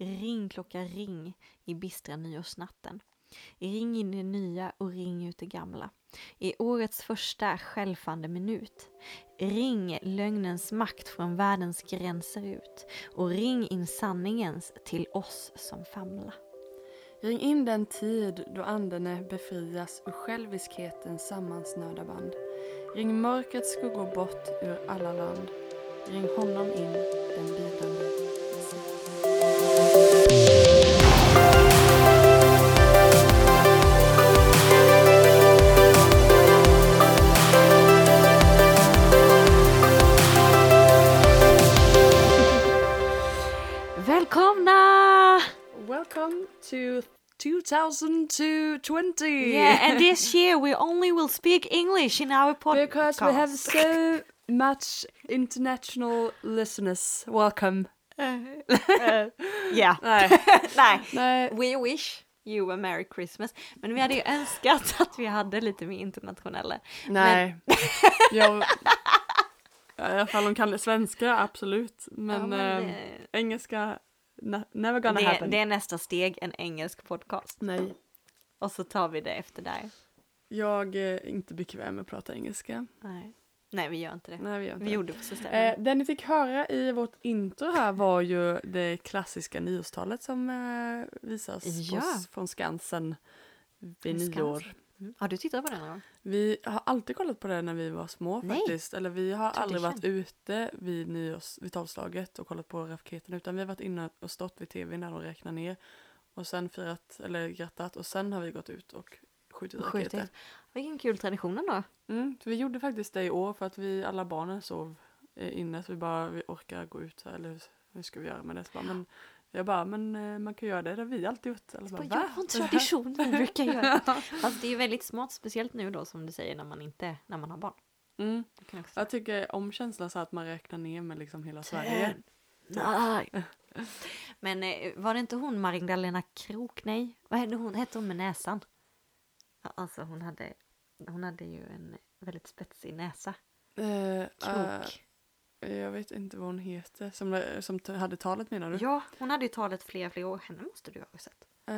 Ring klocka ring i bistra nyårsnatten. Ring in det nya och ring ut det gamla. I årets första skälfande minut. Ring lögnens makt från världens gränser ut och ring in sanningens till oss som famla. Ring in den tid då Andene befrias ur själviskhetens sammansnörda band. Ring mörkrets skuggor bort ur alla land. Ring honom in, den lidande 2020! Yeah, and this year we only will speak English in our podcast. Because we have so much international listeners. Welcome. Ja, Nej. nej. Nej. We wish you a merry Christmas. Men vi hade ju önskat att vi hade lite mer internationella. Nej. Jag, ja, I alla fall de kan det svenska, absolut. Men, Ja, men, eh, eh, engelska, never gonna det, happen. det är nästa steg, en engelsk podcast. Nej. Och så tar vi det efter där. Jag är inte bekväm med att prata engelska. Nej, nej vi gör inte det. Nej, vi gör inte Vi det. gjorde på systemet. Eh, det ni fick höra i vårt intro här var ju det klassiska nyårstalet som eh, visas Ja. på, från Skansen vid Från nyår. Skansen. Mm. Har du tittat på den någon gång? Vi har alltid kollat på det när vi var små Nej. faktiskt. Eller vi har aldrig varit Tradition. ute vid, nyårs, vid tolvslaget och kollat på raketen utan vi har varit inne och stått vid tvn när de räknar ner och sen firat eller grattat och sen har vi gått ut och skjutit raketer. Skjutit. Vilken kul tradition ändå. Mm, vi gjorde faktiskt det i år för att vi alla barnen sov eh, inne så vi bara vi orkar gå ut här, eller hur, ska vi göra med det? Bara, men jag bara, men eh, man kan göra det, det har vi alltid gjort. Alla bara, Jag har en tradition vi brukar göra. Fast det är ju väldigt smart, speciellt nu då som du säger när man inte, när man har barn. Mm. Jag också Jag tycker om känslan så att man räknar ner med liksom hela Sverige. Nej. Men eh, var det inte hon Magdalena Krok? Nej, vad hette hon, hette hon med näsan? Ja, Alltså hon hade, hon hade ju en väldigt spetsig näsa. Eh, Krok. eh, jag vet inte vad hon heter. Som, som t- hade talet menar du? Ja, hon hade ju talat flera, flera år. Henne måste du ha sett. Eh,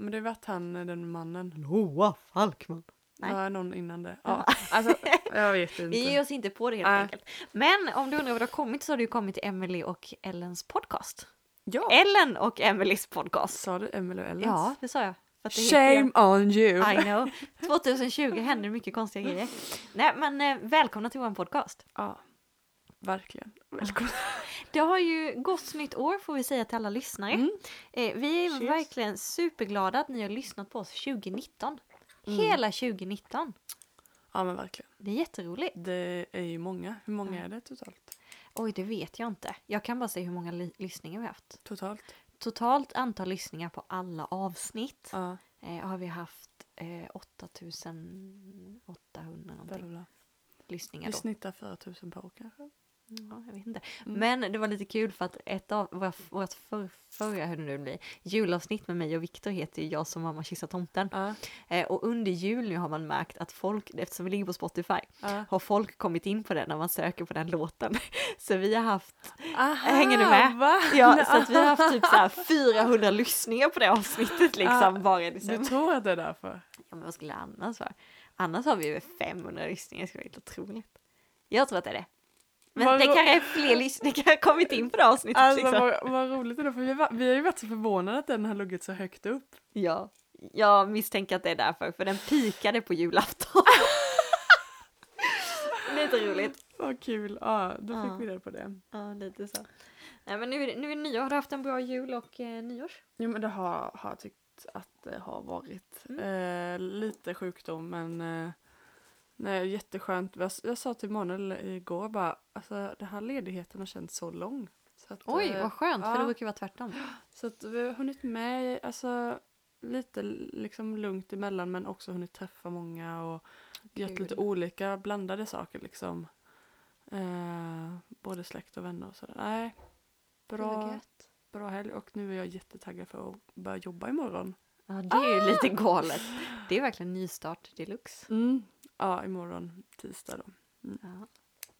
men det har varit han, eh, den mannen. Loa Falkman. Nej. Ja, någon innan det. Ja, alltså, jag vet inte. Vi ger oss inte på det helt Nej. enkelt. Men om du undrar vad det har kommit så har det ju kommit till Emily och Ellens podcast. Ja, Ellen och Emelies podcast. sa du Emelie och Ellens? Ja, det sa jag. Shame on you! I know. 2020 händer mycket konstiga grejer. Nej, men eh, välkomna till vår podcast. Ja, verkligen. Välkommen. Det har ju gått nytt år får vi säga till alla lyssnare. Mm. Eh, vi är Cheers. verkligen superglada att ni har lyssnat på oss 2019. Mm. Hela 2019. Ja, men verkligen. Det är jätteroligt. Det är ju många. Hur många Ja. är det totalt? Oj, det vet jag inte. Jag kan bara säga hur många ly- lyssningar vi har haft. Totalt? Totalt antal lyssningar på alla avsnitt Ja, eh, har vi haft eh, 8800 bla, någonting lyssningar Vi då. snittar 4000 per år kanske? Ja, jag vet inte. Mm. Men det var lite kul för att ett av vårt för, förra, hur det nu blir, julavsnitt med mig och Viktor heter ju Jag som mamma kysser tomten. Ja, Eh, och under jul nu har man märkt att folk, eftersom vi ligger på Spotify, ja. har folk kommit in på den när man söker på den låten. Så vi har haft, Aha, Hänger du med? Va? ja, så att vi har haft typ så här 400 lyssningar på det avsnittet liksom bara i Du tror att det är därför? Ja men vad skulle det annars vara? Annars har vi över 500 lyssningar, det skulle vara helt otroligt. Jag tror att det är det. Men Vad det kanske är fler lyssningar, det kanske har kommit in på det avsnittet Alltså liksom. vad, vad roligt ändå, för vi, var, vi har ju varit så förvånade att den har legat så högt upp. Ja, jag misstänker att det är därför, för den pikade på julafton. lite roligt. Vad kul, ja då fick Ja. vi reda på det. Ja, lite så. Nej men nu nu är det nyår, har du haft en bra jul och eh, nyårs? Jo men det har, har jag tyckt att det har varit. Mm. Eh, lite sjukdom men eh, nej, jätteskönt. Jag, jag sa till Manuel igår bara, alltså den här ledigheten har känts så lång. Så att, Oj, eh, vad skönt, för det ja. brukar vara tvärtom. Så att vi har hunnit med, alltså lite liksom lugnt emellan men också hunnit träffa många och gjort Kul. lite olika blandade saker liksom. Eh, både släkt och vänner och sådär. Nej, bra, bra helg och nu är jag jättetaggad för att börja jobba imorgon. Ja, det är ju lite galet. Det är verkligen nystart deluxe. Mm. Ja, imorgon tisdag då. Ja.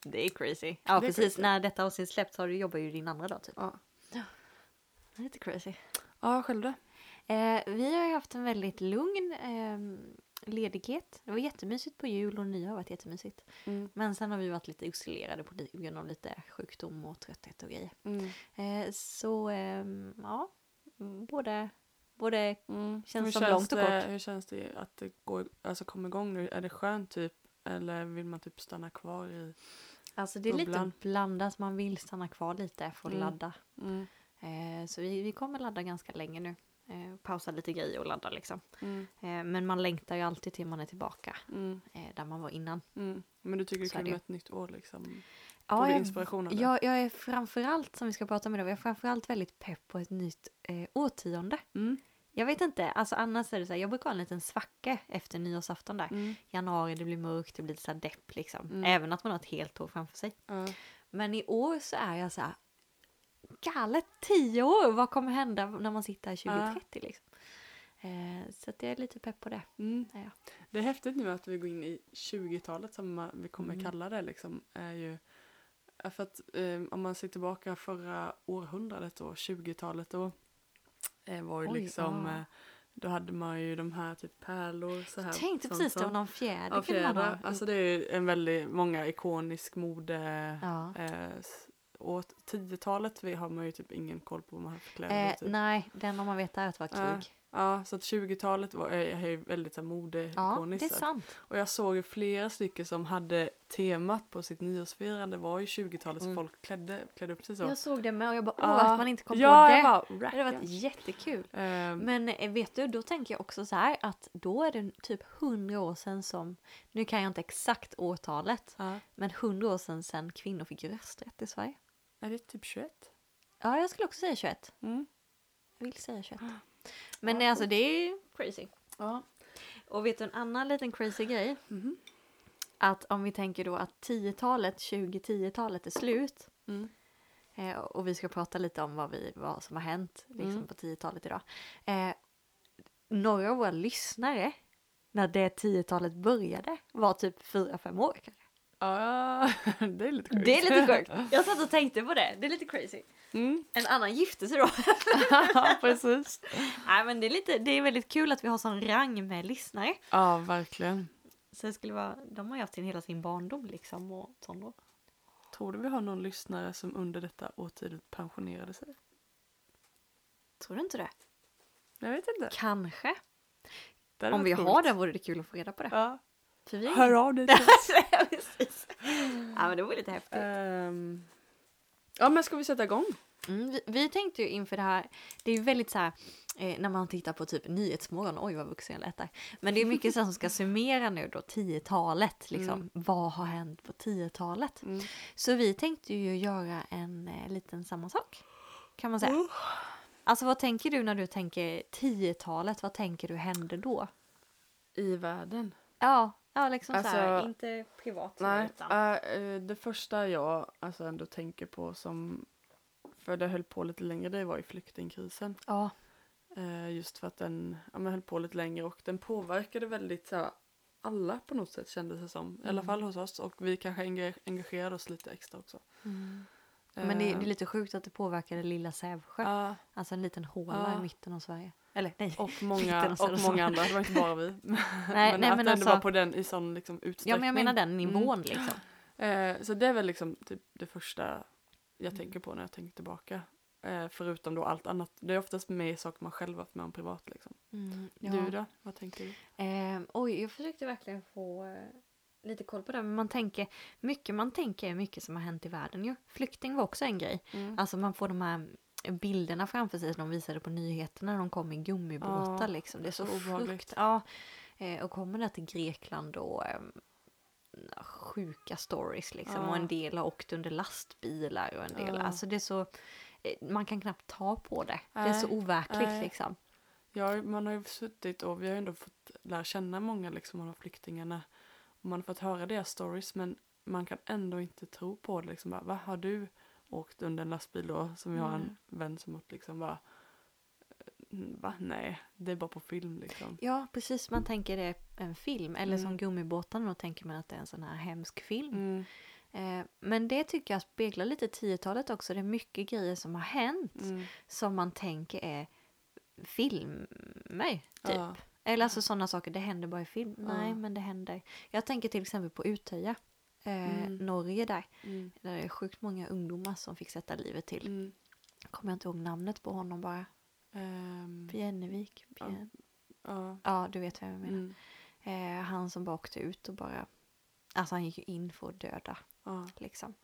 Det är crazy. Ja, Det är precis. crazy. När detta avsnitt släpps har du jobbar ju din andra dag typ. Ja. Lite crazy. Ja, själv då? Eh, vi har ju haft en väldigt lugn eh, ledighet. Det var jättemysigt på jul och nyår har varit jättemysigt. Mm. Men sen har vi varit lite isolerade på grund av lite sjukdom och trötthet och grejer. Mm. Eh, så ehm, ja, både, både Mm. Känns hur som känns långt och det, kort. Hur känns det att det går, alltså kommer igång nu? Är det skönt typ? Eller vill man typ stanna kvar i? Alltså det är lite Bubblan. blandat, man vill stanna kvar lite för att Mm. ladda. Mm. Eh, så vi, vi kommer ladda ganska länge nu. Eh, pausa lite grejer och ladda liksom. Mm. Eh, men man längtar ju alltid till man är tillbaka Mm. eh, där man var innan. Mm. Men du tycker det är kul med ett nytt år liksom? Ja, Får jag, inspiration av det? jag, jag är framförallt, som vi ska prata om idag, jag är framförallt väldigt pepp på ett nytt eh, årtionde. Mm. Jag vet inte, alltså annars är det så här, jag brukar ha en liten svacka efter nyårsafton där. Mm. Januari, det blir mörkt, det blir lite så här depp liksom. Mm. Även att man har ett helt år framför sig. Ja. Men i år så är jag så här, galet tio år, vad kommer hända när man sitter här 2030 liksom? Eh, så att jag är lite pepp på det. Mm. Ja. Det är häftigt nu att vi går in i 20-talet som vi kommer Mm. kalla det liksom. Är ju, för att eh, om man ser tillbaka förra århundradet då, 20-talet då. Eh, var ju Oj, liksom, ja. eh, då hade man ju de här typ pärlor så här. Jag tänkte precis det, var någon fjäder Ja, ha. Alltså det är ju en väldigt, många ikonisk mode. ja. Eh, åt 10-talet vi har man ju typ ingen koll på vad man har för kläder. eh, typ. Nej, det enda man vet är att det var krig. Ja, så att 20-talet var, är, är ju väldigt så här, Ja, modeikoniskt. det är sant. Och jag såg ju flera stycken som hade temat på sitt nyårsfirande var ju 20-talet Mm. folk klädde, klädde upp sig så. Jag såg det med och jag bara, åh Ja. att man inte kom ja, på det. bara, Det hade varit jättekul. Ehm, Men eh, vet du, då tänker jag också så här att då är det typ hundra år sedan som, nu kan jag inte exakt årtalet, ja. men hundra år sedan sedan kvinnor fick rösträtt i Sverige. Är det typ 21? Ja, jag skulle också säga 21. Mm. Jag vill säga 21. Men Ja, alltså det är crazy. Ja. Och vet du en annan liten crazy grej? Mhm. Att om vi tänker då att 10-talet, 2010-talet är slut Mm. eh, och vi ska prata lite om vad, vi, vad som har hänt liksom, Mm. på 10-talet idag. Eh, några av våra lyssnare, när det 10-talet började, var typ 4-5 år kanske. Ja, det är lite sjukt. Det är lite sjukt. Jag satt och tänkte på det, det är lite crazy. Mm. En annan gifte sig då. Ja, precis. Nej men det är, lite, det är väldigt kul att vi har sån rang med lyssnare. Ja, verkligen. Så det skulle vara, de har ju haft sin hela sin barndom liksom och sånt då. Tror du vi har någon lyssnare som under detta årtiondet pensionerade sig? Tror du inte det? Jag vet inte. Kanske. Om vi varit har coolt. det vore det kul att få reda på det. Ja. För vi Hör av dig till Ja, precis. Ja men det vore lite häftigt. Ehm, Ja, men ska vi sätta igång? Mm, vi, vi tänkte ju inför det här, det är ju väldigt så här, eh, när man tittar på typ Nyhetsmorgon, oj vad vuxen jag lät där. Men det är mycket som ska summera nu då 10-talet, liksom. Mm. Vad har hänt på 10-talet? Mm. Så vi tänkte ju göra en eh, liten samma sak, kan man säga. Alltså vad tänker du när du tänker 10-talet, vad tänker du hände då? I världen? Ja, ja liksom så här, Alltså, inte privat. Nej, utan. äh, det första jag alltså ändå tänker på som, för det höll på lite längre, det var ju flyktingkrisen. Ja, Eh, just för att den ja, men höll på lite längre och den påverkade väldigt så här, alla på något sätt kändes det som. I alla Mm. fall hos oss och vi kanske enga- engagerade oss lite extra också. mm. men det, Eh, det är lite sjukt att det påverkade lilla Sävsjö. ja, Alltså en liten håla Ja. i mitten av Sverige. Eller nej. och många, och många andra, det var inte bara vi. nej, men nej att men det alltså. var på den i sån liksom utsträckning. Ja men jag menar den Mm. nivån liksom. Eh, så det är väl liksom typ det första jag Mm. tänker på när jag tänker tillbaka. Eh, förutom då allt annat. Det är oftast med saker man själv varit med om privat liksom. Mm, Du då? Vad tänker du? Eh, oj, jag försökte verkligen få eh, lite koll på det. Men man tänker, mycket man tänker är mycket som har hänt i världen ju. Flykting var också en grej. Mm. Alltså man får de här bilderna framför sig som de visade på nyheterna när de kom i gummibåtar Ja, liksom. Det är så, så frukt. Ja. Eh, och kommer där till Grekland och sjuka stories liksom. Ja. Och en del har åkt under lastbilar och en del, Ja. alltså det är så, eh, man kan knappt ta på det. det är så Nej, overkligt nej. liksom. Ja, man har ju suttit och vi har ju ändå fått lära känna många liksom av flyktingarna. Och man har fått höra deras stories men man kan ändå inte tro på det. Liksom bara, vad har du åkt under en lastbil då? Som jag har en vän som åkt liksom bara, "Mm, va? Nej, det är bara på film liksom. Ja, precis. Man tänker det är en film. Eller som Mm. gummibåtarna, då tänker man att det är en sån här hemsk film. Mm. Eh, men det tycker jag speglar lite 10-talet också. Det är mycket grejer som har hänt Mm. som man tänker är filmer, typ. Ja. Eller alltså sådana saker, det händer bara i film. Ja. Nej, men det händer. Jag tänker till exempel på Utöja, eh, Mm. Norge där. Mm. Där det är sjukt många ungdomar som fick sätta livet till. Mm. Kommer jag inte ihåg namnet på honom bara. Ehm, Bjennevik. Ja. Bjän... ja. Ja, du vet vad jag menar. Mm. Eh, han som bara åkte ut och bara... Alltså han gick ju in för att döda, Ja. liksom.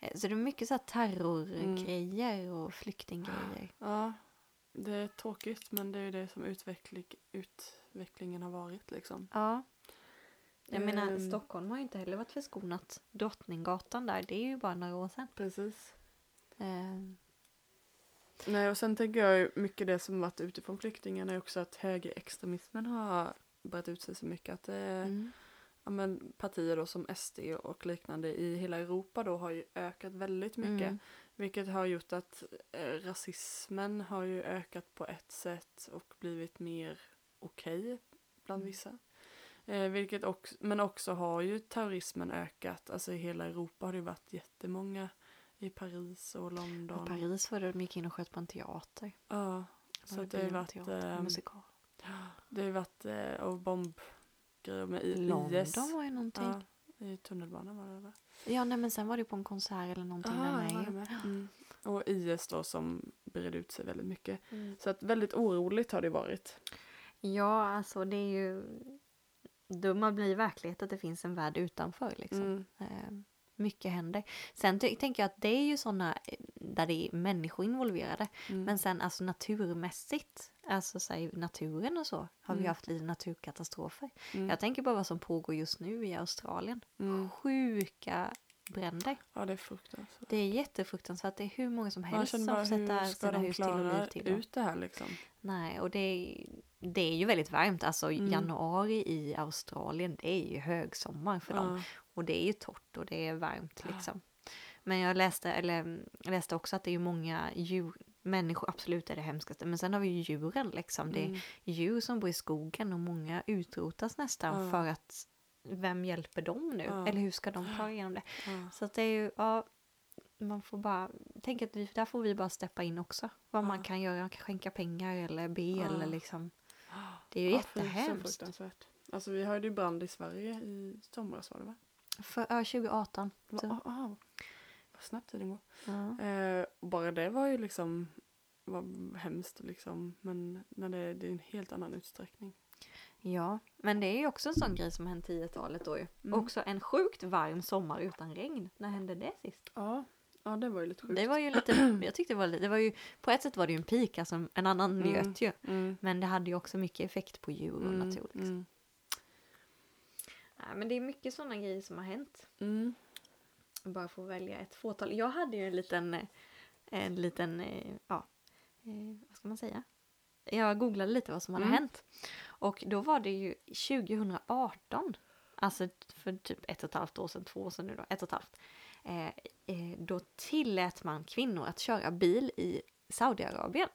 Eh, så det är mycket så här terrorgrejer och flyktinggrejer. ja. Det är tråkigt men det är ju det som utveckling, utvecklingen har varit liksom. Ja. Jag menar, Ehm. Stockholm har ju inte heller varit förskonat. Drottninggatan där, det är ju bara några år sedan. Precis. Eh, Nej och sen tänker jag mycket det som varit utifrån flyktingarna är också att högerextremismen har brett ut sig så mycket att det är mm. ja, men partier då som SD och liknande i hela Europa då har ju ökat väldigt mycket. Mm. Vilket har gjort att eh, rasismen har ju ökat på ett sätt och blivit mer okej bland Mm. vissa. Eh, vilket också, men också har ju terrorismen ökat. Alltså i hela Europa har det varit jättemånga i Paris och London. I Paris var det de gick in och sköt på en teater. Ja, så det har ju varit, bioteater, ehm, musikal. det har ju varit eh, och bombgrejer med i- London IS. var ju någonting. Ja, Ja, i tunnelbanan var det väl? nej men sen var det på en konsert eller någonting Ah, där var med. Mm. Och IS då som bredde ut sig väldigt mycket. Mm. Så att väldigt oroligt har det varit. Ja, alltså det är ju... Man blir verklighet att det finns en värld utanför liksom. Mm. Eh, mycket händer. Sen tänker jag att det är ju sådana där det är människor involverade. Mm. Men sen alltså naturmässigt, alltså så naturen och så, har vi Mm. haft lite naturkatastrofer. Mm. Jag tänker bara vad som pågår just nu i Australien. Mm. Sjuka bränder. Ja, det är fruktansvärt. Det är jättefruktansvärt. Det är hur många som helst som får sätta sina hus till och liv till. ut det här liksom? Nej, och det är, det är ju väldigt varmt. Alltså Mm. januari i Australien, det är ju högsommar för dem. Ja. Och det är ju torrt och det är varmt liksom. Men jag läste, eller, mm, jag läste också att det är många djur, människor absolut är det hemskaste, men sen har vi ju djuren liksom. Det är Mm. djur som bor i skogen och många utrotas nästan för att vem hjälper dem nu? Eller hur ska de klara igenom det? Så att det är ju, ja, man får bara, tänk att vi, där får vi bara steppa in också. Vad man Ja. kan göra, man kan skänka pengar eller be Ja. eller liksom. Det är ju Ja, jättehemskt. Alltså vi hade ju brand i Sverige i somras var det va? För, ja, 2018. Va- Så, ah, ah, vad snabbt tiden går. ja. Eh, och bara det var ju liksom var hemskt liksom. Men när det, det är en helt annan utsträckning. ja, men det är ju också en sån grej som hände 10-talet då ju. Mm. Också en sjukt varm sommar utan regn. När hände det sist? Ja, ja det var ju lite sjukt. Det var ju lite, jag tyckte det var lite, det var ju, på ett sätt var det ju en peak, alltså en annan Mm. njöt ju. Mm. Men det hade ju också mycket effekt på djur och Mm, natur. Liksom. mm, Nej, men det är mycket sådana grejer som har hänt. mm. Bara få välja ett fåtal. Jag hade ju en liten, eh, en liten, eh, ja, eh, vad ska man säga? Jag googlade lite vad som hade Mm. hänt. Och då var det ju 2018, alltså för typ ett och ett halvt år sedan, två år sedan nu då, ett och ett halvt. Eh, eh, då tillät man kvinnor att köra bil i Saudiarabien.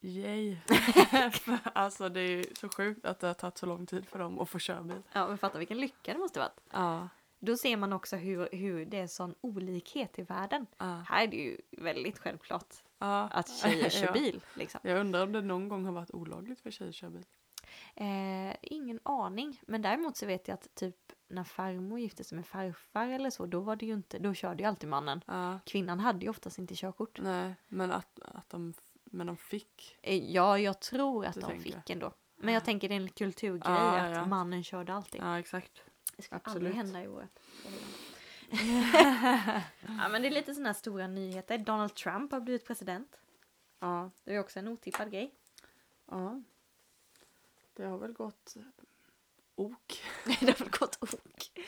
Yay. Alltså det är så sjukt att det har tagit så lång tid för dem att få köra bil. Ja, men fatta vilken lycka det måste varit. Ja. Då ser man också hur, hur det är sån olikhet i världen. ja. Här är det ju väldigt självklart ja. att tjejer kör Ja. bil. Liksom. Jag undrar om det någon gång har varit olagligt för tjejer att köra bil. Eh, ingen aning. Men däremot så vet jag att typ när farmor gifte sig med farfar eller så, då var det ju inte, då körde ju alltid mannen. Ja. Kvinnan hade ju oftast inte körkort. Nej, men att, att de, men de fick. Eh, ja, jag tror att Du de fick ändå. Men jag tänker det är en kulturgrej Ja, att mannen körde alltid. Ja, exakt. Det ska absolut. aldrig hända i förhållande. ja, men det är lite sådana här stora nyheter. Donald Trump har blivit president. Ja. Det är också en otippad grej. ja. Det har väl gått ok. det väl gått ok.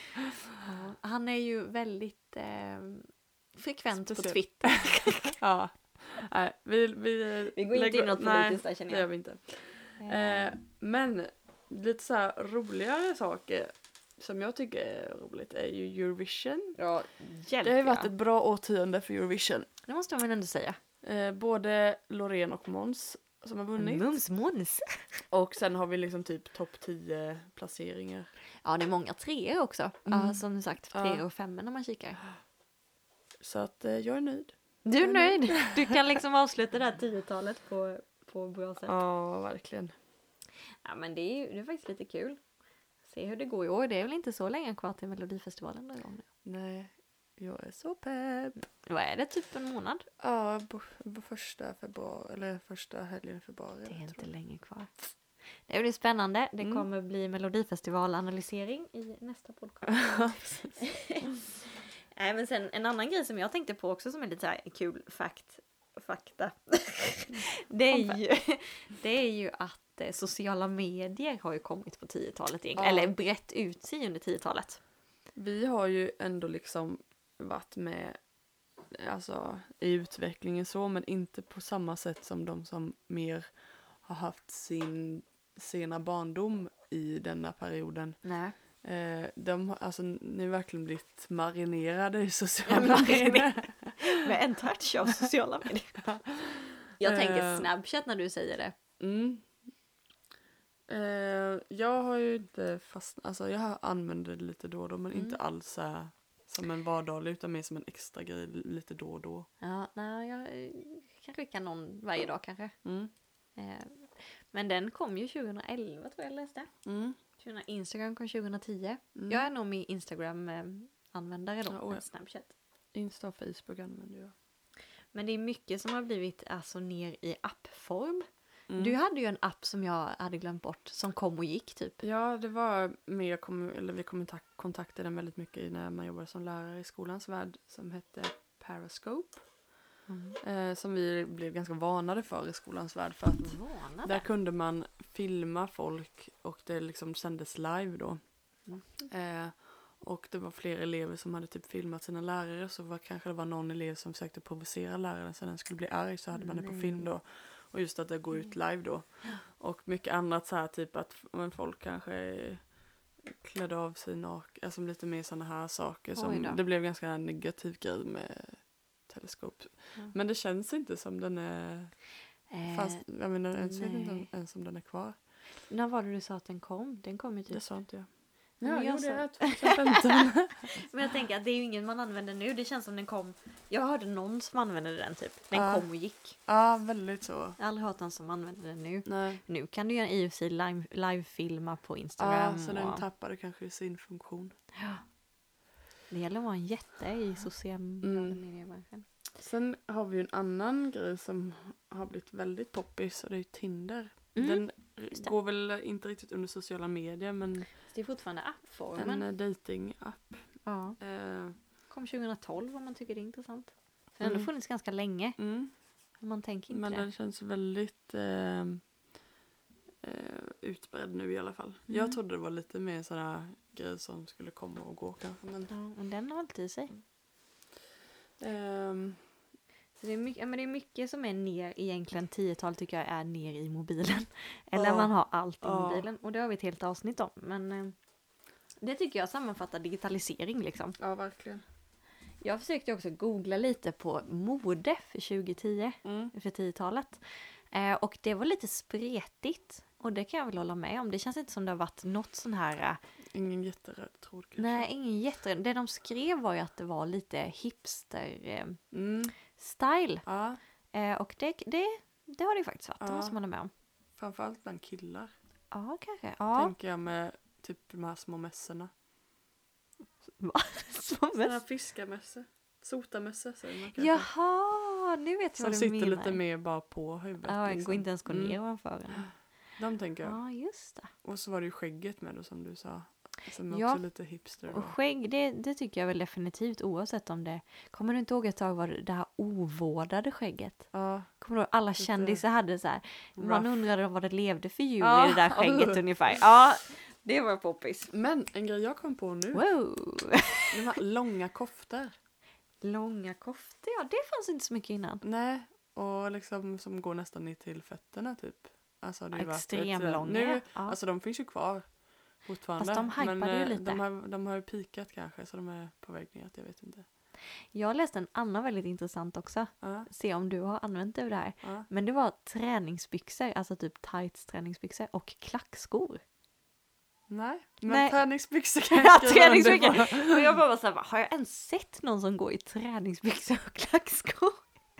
Ja, han är ju väldigt eh, frekvent på Speciell. Twitter. Ja. Nej, vi, vi, Vi går inte in något politiskt där känner det jag. gör vi inte. Eh, men lite så här roligare saker som jag tycker är roligt är ju Eurovision. Ja, hjälp Det har ju varit ja. ett bra årtionde för Eurovision. Det måste man väl ändå säga. Eh, både Loreen och Måns som har vunnit. Mums Måns. Och sen har vi liksom typ topp 10 placeringar. Ja, det är många treor också. Mm. Ja, som sagt, treor och femmor när man kikar. Så att eh, jag är nöjd. Du är nöjd? Du kan liksom avsluta det här tiotalet på, på bra sätt. Ja, verkligen. Ja, men det är, ju- det är faktiskt lite kul. Se hur det går i år. Det är väl inte så länge kvar till Melodifestivalen drar igång nu. Nej, jag är så pepp. Vad är det? Typ en månad? Ja, första februari, eller första helgen i februari. Det är inte länge kvar. Det blir spännande. Det Mm. kommer bli Melodifestivalanalysering i nästa podcast. Nej, men sen en annan grej som jag tänkte på också som är lite så här kul fakt, fakta. det, är ju, det är ju att eh, sociala medier har ju kommit på 10-talet egentligen. Ja. Eller brett ut sig under 10-talet. Vi har ju ändå liksom varit med alltså, i utvecklingen så, men inte på samma sätt som de som mer har haft sin sena barndom i denna perioden. Nej. Eh, de har alltså nu verkligen blivit marinerade i sociala medier. Med en touch av sociala medier. Jag tänker Eh. Snapchat när du säger det. Mm. Eh, jag har ju inte fastnat, alltså jag har- använder det lite då och då men Mm. inte alls så här som en vardaglig utan mer som en extra grej lite då och då. Ja, nej, jag eh, kan skicka någon varje dag kanske. Mm. Eh, Men den kom ju 2011 tror jag jag läste. Mm. 2000 Instagram kom 2010. Mm. Jag är nog mer Instagram-användare då Ja, oh ja. Snapchat. Insta och Facebook använder jag. Men det är mycket som har blivit alltså ner i appform. Mm. Du hade ju en app som jag hade glömt bort som kom och gick typ. Ja, det var kom, eller vi kom i tak- kontaktade den väldigt mycket när man jobbade som lärare i skolans värld som hette Parascope. Eh, som vi blev ganska varnade för i skolans värld för att Varnade. Där kunde man filma folk och det liksom sändes live då. Mm. Eh, och det var fler elever som hade typ filmat sina lärare så var, kanske det var någon elev som försökte provocera läraren så den skulle bli arg så hade man det på film då. Och just att det går ut live då. Och mycket annat så här typ att men folk kanske klädde av sig naken, alltså lite mer sådana här saker som det blev ganska negativ grej med teleskop. Ja. Men det känns inte som den är Eh, Fast jag menar ens vet inte ens om den är kvar. När var det du sa att den kom? Den kom ju typ. Det sa inte jag. Men Ja, jag jo, det sa- är 2015. Men jag tänker att det är ju ingen man använder nu. Det känns som den kom. Jag hörde någon som använde den typ. Den Ja. kom och gick. ja, väldigt så. Jag har aldrig hört någon som använder den nu. Nej. Nu kan du göra i och för sig live, livefilma på Instagram. Ja, så den och... tappade kanske sin funktion. Ja. Det gäller att vara en jätte i sociala Mm. mediebranschen. Sen har vi en annan grej som har blivit väldigt poppis och det är Tinder. Mm, Den går väl inte riktigt under sociala medier men Det är fortfarande appformen. en eh, dating-app. Ja. Eh, Kom 2012 om man tycker det är intressant. Den har ändå Mm. funnits ganska länge. mm. Man tänker inte Men det. den känns väldigt eh, eh, utbredd nu i alla fall. Mm. Jag trodde det var lite mer sådana grejer som skulle komma och gå kanske. Men, Ja, men den har hållit i sig. ehm, Så det, är mycket, ja, men det är mycket som är ner, egentligen 10-tal tycker jag är ner i mobilen. Eller Ja. man har allt i Ja. mobilen. Och det har vi ett helt avsnitt om. Men eh, det tycker jag sammanfattar digitalisering liksom. ja, verkligen. Jag försökte också googla lite på mode för 2010, Mm. för 10-talet. Eh, och det var lite spretigt. Och det kan jag väl hålla med om. Det känns inte som det har varit något sån här... eh, Ingen jätteröd tråd kanske. nej, ingen jätte... Det de skrev var ju att det var lite hipster-style. Mm. Ja, Eh, och det, det, det har det ju faktiskt varit, det Ja. måste man ha med om. framförallt bland killar. Ja, kanske. Ja. Tänker jag med typ de här små mässorna. Som Sådana fiskarmössor. Sotarmössor säger man kanske. Jaha, nu vet jag Som vad du sitter menar. lite mer bara på huvudet. Ja, liksom. går inte ens gå Mm. ner ovanför den. De tänker jag. Ja, just det. Och så var det ju skägget med då som du sa. Som är Ja. också lite hipster. Och Och skägg, det, det tycker jag väl definitivt oavsett om det... Kommer du inte ihåg ett tag var det det här ovårdade skägget? ja, Kommer du ihåg alla kändisar hade så här. Man rough. undrade vad det levde för djur Ja. i det där skägget ungefär. Ja, det var poppis. Men en grej jag kom på nu. Wow! De här långa koftor. Långa koftor, ja det fanns inte så mycket innan. Nej, och liksom som går nästan ner till fötterna typ. Alltså, det Extremlånga. Nu, ja. Alltså de finns ju kvar fortfarande. Fast de hypade men, ju eh, lite. De har, de har ju pikat kanske så de är på väg ner. Jag vet inte. Jag läste en annan väldigt intressant också. Ja, Se om du har använt det här. ja. Men det var träningsbyxor, alltså typ tights träningsbyxor och klackskor. Nej, men Nej. träningsbyxor kan jag Ja, träningsbyxor. Och jag bara var så här, har jag ens sett någon som går i träningsbyxor och klackskor?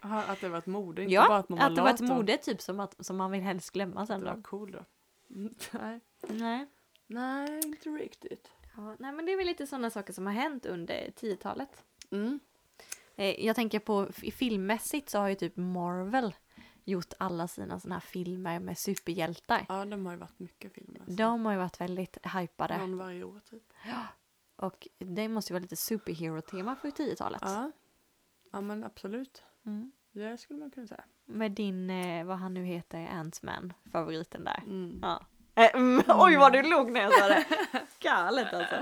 Aha, att det var ett mode, inte Ja, bara att man var att det var ett mode typ som, att, som man vill helst glömma sen Det då. var cool då. Nej. Nej. Nej, inte riktigt. Ja, nej men det är väl lite sådana saker som har hänt under 10-talet. Mm. Eh, jag tänker på filmmässigt så har ju typ Marvel gjort alla sina sådana här filmer med superhjältar. Ja, de har ju varit mycket filmer. alltså. De har ju varit väldigt hypade. Någon varje år typ. Och det måste ju vara lite superhero-tema för 10-talet. Ja. ja, men absolut. Mm. Det skulle man kunna säga. Med din, eh, vad han nu heter, Ant-Man, favoriten där. Mm. Ja. Eh, mm, oj vad du log när jag sa det! Galet alltså.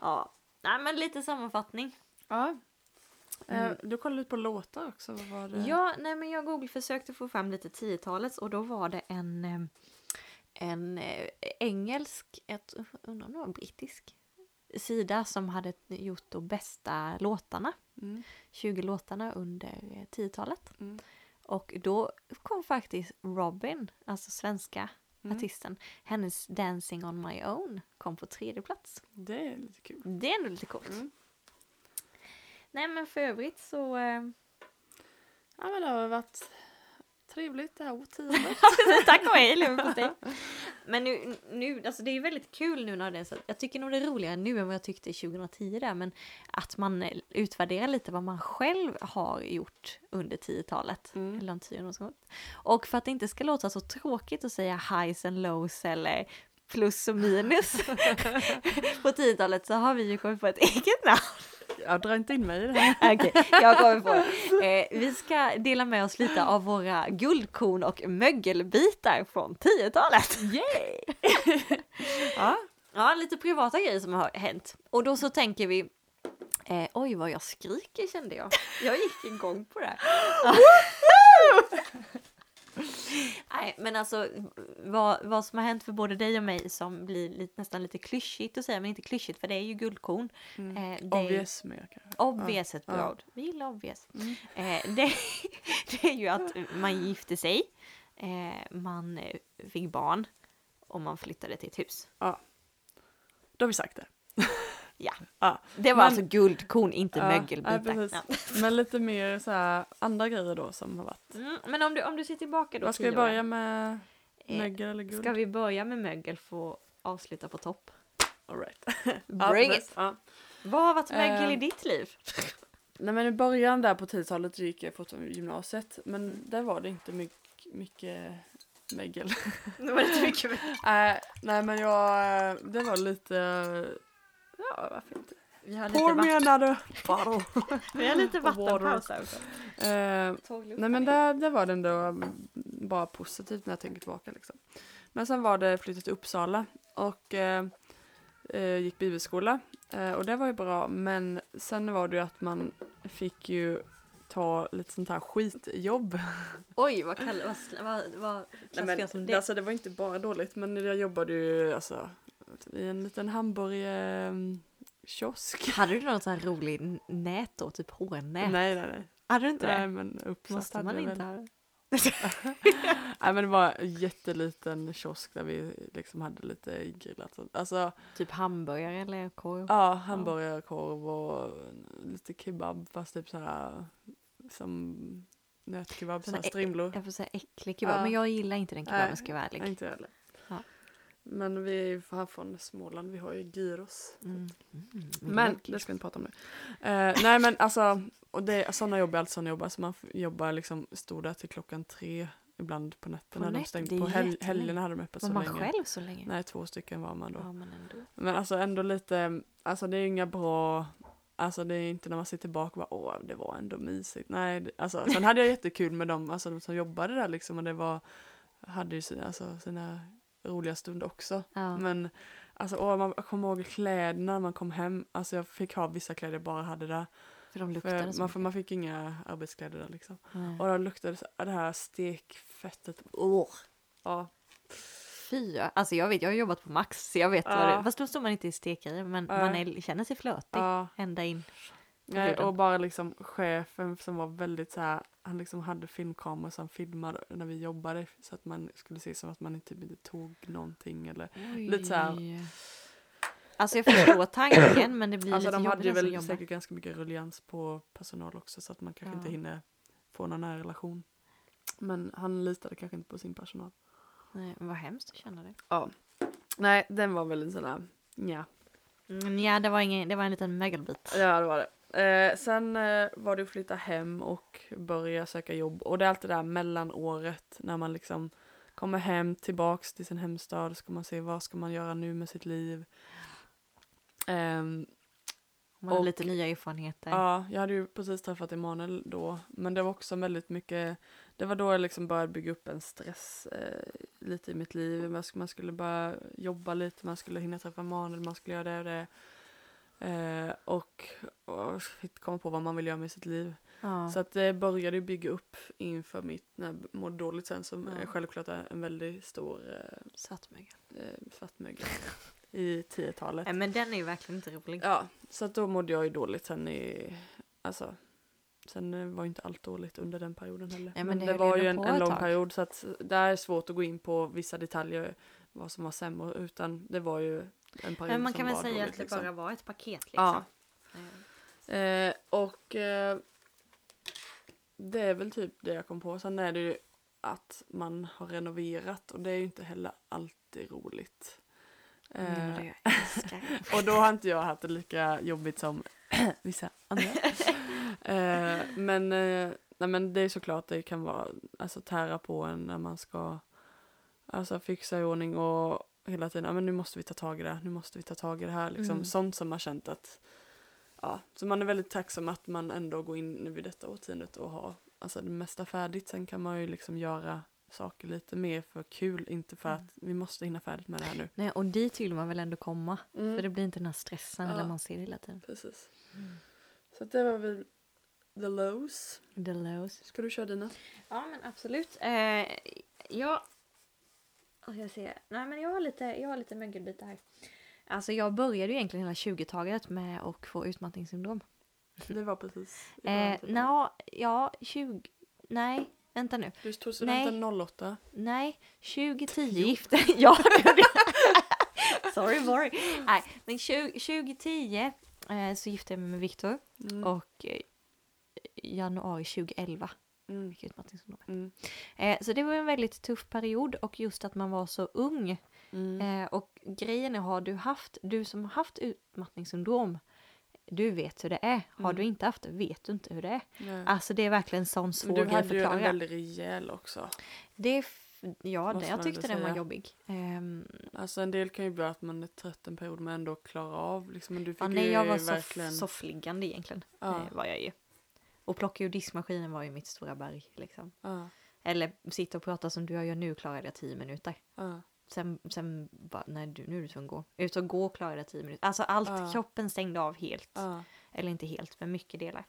Ja. Nej men lite sammanfattning. Ja. Mm. Eh, du kollade lite på låtar också. Vad var det? Ja, nej men jag google försökte få fram lite 10-talets och då var det en, eh, en eh, engelsk, jag undrar om det var brittisk, sida som hade gjort de bästa låtarna. Mm. 20 låtarna under eh, 10-talet. Mm. Och då kom faktiskt Robin, alltså svenska Mm. artisten, hennes Dancing on my own kom på tredje plats. Det är lite kul. Det är ändå lite coolt. Nej men för övrigt så... Eh, Ja, men det har varit trevligt det här årtiondet. Tack och hej leverpastej! Men nu, nu, alltså det är väldigt kul nu när det är så, jag tycker nog det är roligare nu än vad jag tyckte 2010 där, men att man eh, utvärderar lite vad man själv har gjort under 10-talet. Mm. Eller som gått. Och för att det inte ska låta så tråkigt att säga highs and lows eller plus och minus på 10-talet så har vi ju kommit på ett eget namn. Jag drar inte in mig i det här. Okej, jag kommer på. Eh, vi ska dela med oss lite av våra guldkorn och mögelbitar från 10-talet. Yay! ja. Ja, lite privata grejer som har hänt. Och då så tänker vi, eh, oj vad jag skriker kände jag. Jag gick igång på det här. Nej, men alltså vad, vad som har hänt för både dig och mig som blir lite, nästan lite klyschigt att säga, men inte klyschigt för det är ju guldkorn. Mm. Eh, det är Obvious mer kanske. Obvious ett bra ja. ord. Vi gillar obvious. Mm. Eh, det, det är ju att man gifte sig, eh, man fick barn och man flyttade till ett hus. Då har vi sagt det. Ja. Ja. Det var Men- alltså guldkorn, inte Ja, mögelbitar. ja. Men lite mer så här andra grejer då som har varit. Mm, men om du, om du ser tillbaka då Vad ska vi börja med? eh, Mögel eller guld? Ska vi börja med mögel för att avsluta på topp? All right. Bring it! Ja. Vad har varit mögel i Eh, ditt liv? Nej men i början där på 10-talet gick jag fortfarande gymnasiet. Men där var det inte mycket, mycket mögel. Det var lite mycket mögel. Nej, nej men jag, det var lite, ja varför inte? Vi har lite, Pour vatten, me another bottle. vi har lite vattenpaus här också. Luft nej men där, där var det ändå bara positivt när jag tänker tillbaka liksom. Men sen var det flyttat till Uppsala och eh, gick bibelskola. Eh, och det var ju bra men sen var det ju att man fick ju ta lite sånt här skitjobb. Oj, vad, kall, vad, vad, vad Nej, men, som det? Alltså det var inte bara dåligt men jag jobbade ju alltså i en liten hamburgerkiosk. Hade du något så här roligt n- nät då, typ hårnät? Nej nej nej. Hade du inte Nej det? men uppsatt Måste man inte ha? Nej men det var en jätteliten kiosk där vi liksom hade lite grillat. Alltså Typ hamburgare eller korv? ja, hamburgerkorv och lite kebab fast typ så här som nötkebab, så Såna här ä- strimlor. Jag får säga äcklig kebab, Ja. men jag gillar inte den kebaben ska jag vara ärlig. Inte heller. Men vi är ju fan från Småland, vi har ju gyros. Mm. Mm. Men det ska vi inte prata om nu. Eh, nej men alltså, och det, sådana jobb är alltid sådana jobb. Alltså man jobbar liksom, stod där till klockan tre ibland på nätterna. På de stängde på jättelänge. helgerna hade de öppet Var så man länge. själv så länge? Nej, två stycken var man då. Ja, men ändå. Men alltså ändå lite, alltså det är inga bra, alltså det är inte när man sitter tillbaka och bara åh det var ändå mysigt. Nej, det- alltså sen hade jag jättekul med dem, alltså de som jobbade där liksom och det var, hade ju sina, alltså, sina roliga stunder också. Ja. Men alltså åh, man kommer ihåg kläderna när man kom hem, alltså jag fick ha vissa kläder jag bara hade där. För de luktade För så man, för man fick inga arbetskläder där liksom. mycket. Och då luktade så- det här stekfettet, åh. Ja, Fy, alltså jag vet, jag har jobbat på Max så jag vet vad Ja. det Fast då står man inte i stekgrejer men Nej. man är, känner sig flötig ja. ända in. Nej, huden. och bara liksom chefen som var väldigt så här, han liksom hade filmkameror som filmade när vi jobbade så att man skulle se som att man typ inte tog någonting eller lite så här- Oj. Alltså jag förstår tanken men det blir Alltså lite de hade ju väl säkert ganska mycket ruljans på personal också så att man kanske Ja. inte hinner få någon nära relation. Men han litade kanske inte på sin personal. Nej, men vad hemskt att känna det. Ja. Nej, den var väldigt sådär, ja. Mm, ja, det var, ingen, det var en liten mögelbit. Ja, det var det. Eh, sen eh, var det att flytta hem och börja söka jobb. Och det är alltid det där mellanåret när man liksom kommer hem tillbaks till sin hemstad. Ska man se vad ska man göra nu med sitt liv. Ehm, Man har och- lite nya erfarenheter. ja, jag hade ju precis träffat Emanuel då. Men det var också väldigt mycket, det var då jag liksom började bygga upp en stress eh, lite i mitt liv. Man, sk- man skulle börja jobba lite, man skulle hinna träffa Emanuel, man skulle göra det och det. Eh, och, och fick komma på vad man vill göra med sitt liv. Ja. Så att det började ju bygga upp inför mitt, när jag mådde dåligt sen som Ja. självklart är en väldigt stor eh, Svartmögel. eh, svartmögel i 10-talet. Nej men den är ju verkligen inte rolig. Ja, så att då mådde jag ju dåligt sen i, alltså Sen eh, var ju inte allt dåligt under den perioden heller. men men det det, var ju en, en lång tag. period så att det är svårt att gå in på vissa detaljer vad som var sämre utan det var ju en period Men man kan väl säga dåligt, att det liksom. bara var ett paket liksom. Ja, Eh, Eh, och eh, det är väl typ det jag kom på. Sen är det ju att man har renoverat och det är ju inte heller alltid roligt. Eh, älskar. och då har inte jag haft det lika jobbigt som vissa andra. eh, men, eh, nej, men det är såklart det kan vara alltså tära på en när man ska alltså fixa i ordning och hela tiden, ja men nu måste vi ta tag i det, här, nu måste vi ta tag i det här, liksom Mm. sånt som man känt att Ja, så man är väldigt tacksam att man ändå går in nu vid detta årtiondet och har alltså det mesta färdigt. Sen kan man ju liksom göra saker lite mer för kul, inte för Mm. att vi måste hinna färdigt med det här nu. Nej, och dit vill man väl ändå komma. Mm. För det blir inte den här stressen Ja. när man ser det hela tiden. Precis. Så att det var väl the lows. The lows. Ska du köra dina? Ja men absolut. Eh, jag... ska jag säga? Nej men jag har lite, jag har lite mögelbitar här. Alltså jag började ju egentligen hela 20-talet med att få utmattningssyndrom. Det var precis. början, Eh, typ. Nå, ja, 20... Nej, vänta nu. Du tog studenten 08. Nej, 2010 gifte det jag. Sorry, sorry. Nej, men 20, 2010 eh, så gifte jag mig med Viktor Mm. och eh, januari 2011 Mm. fick jag utmattningssyndrom. Mm. Eh, så det var en väldigt tuff period och just att man var så ung. Mm. Eh, och grejen är, har du haft, du som har haft utmattningssyndrom, du vet hur det är. Har Mm. du inte haft det vet du inte hur det är. Nej. Alltså det är verkligen en sån svår du grej att hade ju en förklara. väldigt rejäl också. Det ja, det, jag tyckte den var jobbig. Ehm, Alltså en del kan ju bli att man är trött en period men ändå klarar av liksom. Men du fick ja, nej, jag var verkligen... soff, soffliggande egentligen. Ja. Eh, var jag ju. Och plocka ur diskmaskinen var ju mitt stora berg. Liksom. Ja, Eller sitta och prata som du gör nu klarade jag tio minuter. ja, Sen, sen bara, nej du, nu är du tvungen att gå. Ut och gå klarade jag tio minuter. Alltså allt, Ja. kroppen stängde av helt. Eller inte helt, men mycket delar.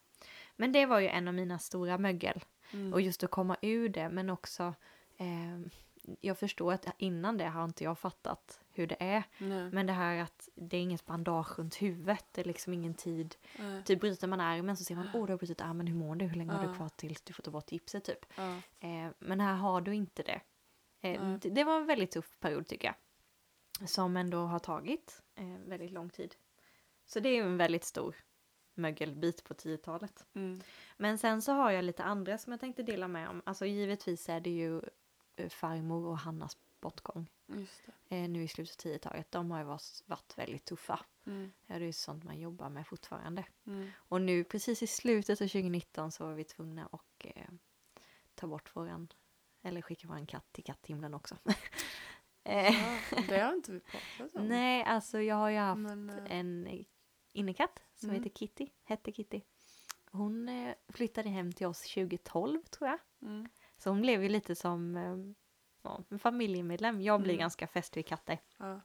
Men det var ju en av mina stora mögel. Mm. Och just att komma ur det, men också... ehm, jag förstår att innan det har inte jag fattat hur det är. Nej, Men det här att det är inget bandage runt huvudet, det är liksom ingen tid. nej. Typ bryter man armen så ser man, åh du har brutit armen, hur mår du? Hur länge har Ja. du kvar tills du får ta bort gipset typ? Ja. Eh, men här har du inte det. Eh, det. Det var en väldigt tuff period tycker jag. Som ändå har tagit eh, väldigt lång tid. Så det är en väldigt stor mögelbit på 10-talet. Mm. Men sen så har jag lite andra som jag tänkte dela med om. Alltså givetvis är det ju farmor och Hannas bortgång. Eh, nu i slutet av 10-talet. De har ju varit, varit väldigt tuffa. Mm. Ja, det är sånt man jobbar med fortfarande. Mm. Och nu precis i slutet av 2019 så var vi tvungna att eh, ta bort våran, eller skicka våran katt till katthimlen också. eh, Ja, det har inte vi pratat om. nej, alltså jag har ju haft Men, eh, en innekatt som Mm. heter Kitty, hette Kitty. Hon eh, flyttade hem till oss 2012 tror jag. mm. Så hon blev ju lite som eh, ja, en familjemedlem. Jag blir Mm. ganska fäst vid katter. Ja.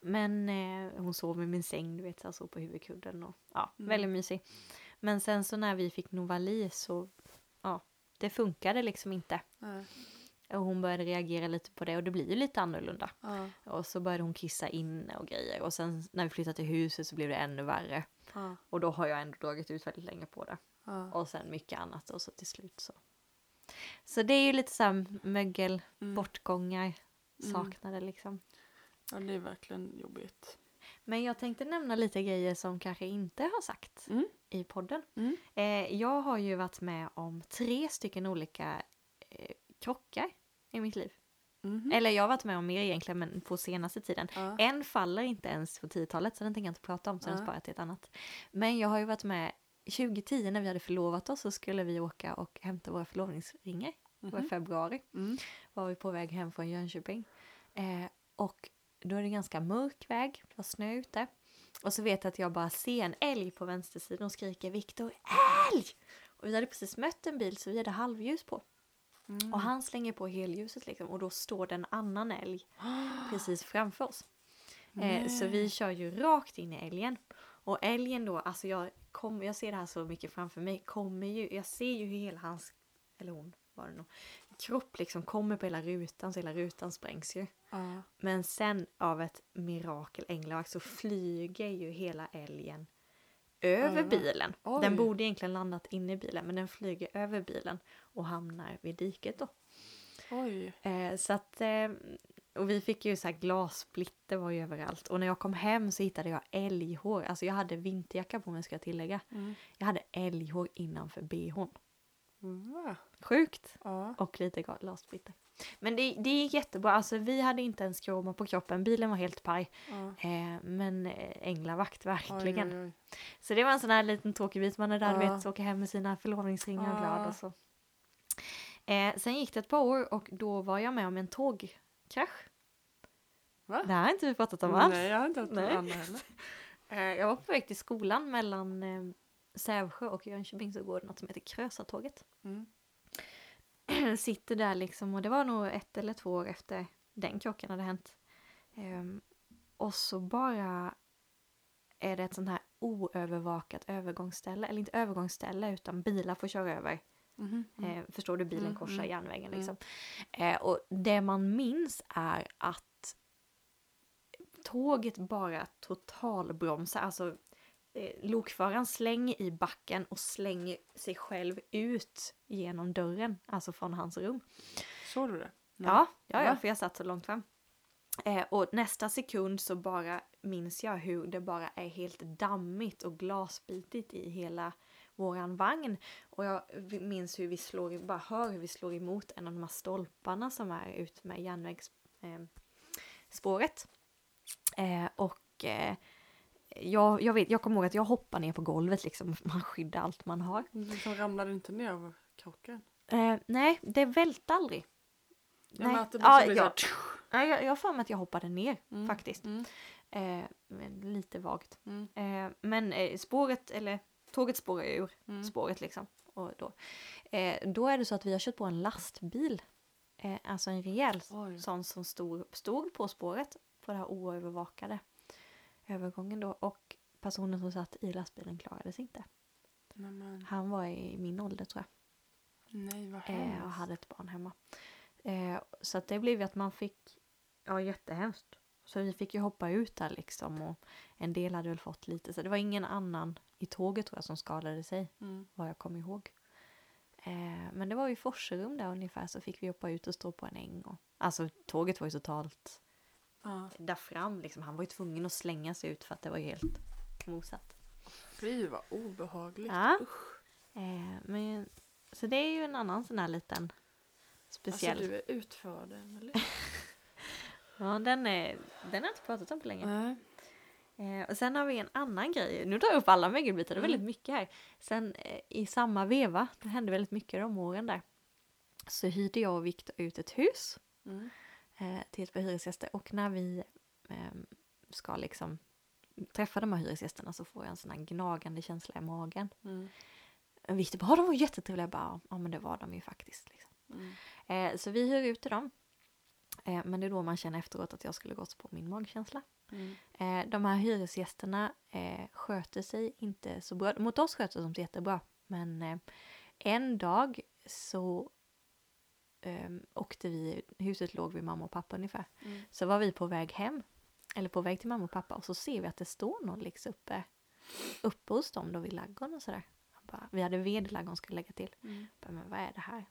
Men eh, hon sov i min säng, du vet, så jag sov på huvudkudden och ja, Mm. väldigt mysig. Men sen så när vi fick Novali så, ja, det funkade liksom inte. Nej. Och hon började reagera lite på det och det blir ju lite annorlunda. Ja. Och så började hon kissa inne och grejer. Och sen när vi flyttade till huset så blev det ännu värre. Och då har jag ändå dragit ut väldigt länge på det. Och sen mycket annat och så till slut så. Så det är ju lite så här mögel, Mm. bortgångar, Mm. saknade liksom. ja, det är verkligen jobbigt. Men jag tänkte nämna lite grejer som kanske inte har sagt Mm. i podden. Mm. Eh, jag har ju varit med om tre stycken olika eh, krockar i mitt liv. Mhm. Eller jag har varit med om mer egentligen men på senaste tiden. Ja. En faller inte ens på 10-talet så den tänker jag inte prata om så den Nej. sparar till ett annat. Men jag har ju varit med 2010 när vi hade förlovat oss så skulle vi åka och hämta våra förlovningsringar. Det var i Mhm. februari. Mm. Var vi på väg hem från Jönköping. Eh, och då är det ganska mörk väg, det var snö ute. Och så vet jag att jag bara ser en älg på vänstersidan och skriker Viktor, älg! Och vi hade precis mött en bil så vi hade halvljus på. Mm. Och han slänger på helljuset liksom och då står det en annan älg precis framför oss. Eh, så vi kör ju rakt in i älgen. Och älgen då, alltså jag, kom, jag ser det här så mycket framför mig, kommer ju, jag ser ju hur hela hans, eller hon var det nog, kropp liksom kommer på hela rutan så hela rutan sprängs ju. Ja. Men sen av ett mirakel änglavakt så flyger ju hela älgen över bilen. Oj. Den borde egentligen landat inne i bilen men den flyger över bilen och hamnar vid diket då. Oj. Eh, så att, eh, och vi fick ju så här glassplitter var ju överallt. Och när jag kom hem så hittade jag älghår. Alltså jag hade vinterjacka på mig ska jag tillägga. Mm. Jag hade älghår innanför bhn. Va? Sjukt! Ja. Och lite glassplitter. Men det, det gick jättebra. Alltså vi hade inte ens kroma på kroppen. Bilen var helt paj. ja. Eh, men eh, änglavakt verkligen. Oj, oj, oj. Så det var en sån här liten tråkig bit. Man är där, Ja. vet, åker hem med sina förlovningsringar och glad Ja. och så. Eh, sen gick det ett par år och då var jag med om en tågkrasch. Va? Det här har inte vi pratat om alls. Nej, jag har inte Nej. om Anna heller. Eh, jag var på väg till skolan mellan eh, Sävsjö och Jönköping så går det något som heter Krösatåget. Mm. Sitter där liksom och det var nog ett eller två år efter den krocken hade hänt. Ehm, och så bara är det ett sånt här oövervakat övergångsställe, eller inte övergångsställe utan bilar får köra över. Mhm. Mm. Eh, förstår du? Bilen Mm, korsar mm, järnvägen mm. liksom. Eh, och det man minns är att tåget bara totalbromsar. Alltså eh, lokföraren slänger i backen och slänger sig själv ut genom dörren, alltså från hans rum. Såg du det? Nej. Ja, ja, ja för jag satt så långt fram. Eh, och nästa sekund så bara minns jag hur det bara är helt dammigt och glasbitigt i hela våran vagn. Och jag minns hur vi slår, bara hör hur vi slår emot en av de här stolparna som är ut med järnvägsspåret. Eh, eh, och eh, jag, jag, vet, jag kommer ihåg att jag hoppar ner på golvet liksom, man skyddar allt man har. Du liksom ramlade inte ner av krocken? Eh, nej, det välte aldrig. Ja, men Nej. att det Ja, liksom blir ja. så Nej, jag, jag för mig att jag hoppade ner Mm, faktiskt. Mm. Eh, lite vagt. Mm. Eh, men eh, spåret, eller tåget spårar ur Mm. spåret liksom. Och då, eh, då är det så att vi har kört på en lastbil. Eh, alltså en rejäl Oj. sån som stod, stod på spåret på det här oövervakade övergången då. Och personen som satt i lastbilen klarade sig inte. Nej, men, Han var i min ålder tror jag. nej vad Eh, hemskt. och hade ett barn hemma. Eh, så att det blev ju att man fick, ja jättehemskt. Så vi fick ju hoppa ut där liksom och en del hade väl fått lite, så det var ingen annan i tåget tror jag som skadade sig, Mm. vad jag kommer ihåg. Eh, men det var ju Forserum där ungefär så fick vi hoppa ut och stå på en äng. Och, alltså tåget var ju totalt Ja. där fram liksom, han var ju tvungen att slänga sig ut för att det var ju helt mosat. Fy vad obehagligt. Ja. Eh, men, så det är ju en annan sån här liten speciell. Alltså du är utförd Emelie. Ja, den, är, den har jag inte pratat om på länge. Nej. Eh, och sen har vi en annan grej. Nu tar jag upp alla mögelbitar, det är Mm. väldigt mycket här. Sen eh, i samma veva, det hände väldigt mycket de åren där. Så hyrde jag och Viktor ut ett hus Mm. eh, till ett par hyresgäster. Och när vi eh, ska liksom träffa de här hyresgästerna så får jag en sån här gnagande känsla i magen. Mm. Viktor bara, "Ja, de var jättetrevliga. Jag bara, ja men det var de ju faktiskt. Liksom. Mm. Eh, så vi hyr ut till dem. Eh, men det är då man känner efteråt att jag skulle gått på min magkänsla. Mm. Eh, de här hyresgästerna eh, sköter sig inte så bra. Mot oss sköter de sig jättebra. Men eh, en dag så eh, åkte vi, huset låg vid mamma och pappa ungefär. Mm. Så var vi på väg hem, eller på väg till mamma och pappa och så ser vi att det står någon liksom uppe uppe hos dem då vid ladugården och sådär. Bara, Vi hade ved i ladugården skulle lägga till. Mm. Bara, men vad är det här?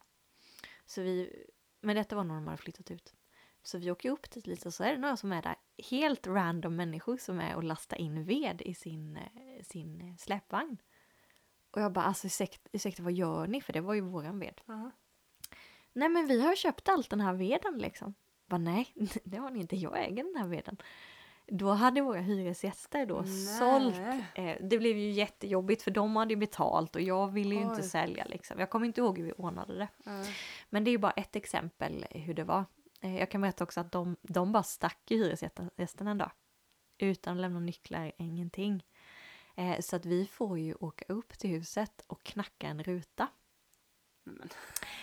Så vi, men detta var när de hade flyttat ut. Så vi åker upp dit lite och så är det några som är där, helt random människor som är och lastar in ved i sin, eh, sin släpvagn. Och jag bara, alltså ursäkta, ursäkta vad gör ni? För det var ju våran ved. Ja. Nej men vi har köpt allt den här veden liksom. Bara, nej, det har ni inte, jag äger den här veden. Då hade våra hyresgäster då Nej. sålt. Eh, det blev ju jättejobbigt för de hade ju betalt och jag ville ju inte Oj. sälja liksom. Jag kommer inte ihåg hur vi ordnade det. Ja. Men det är ju bara ett exempel hur det var. Eh, Jag kan berätta också att de, de bara stack i hyresgästen en dag. Utan att lämna nycklar, ingenting. Eh, Så att vi får ju åka upp till huset och knacka en ruta. Men.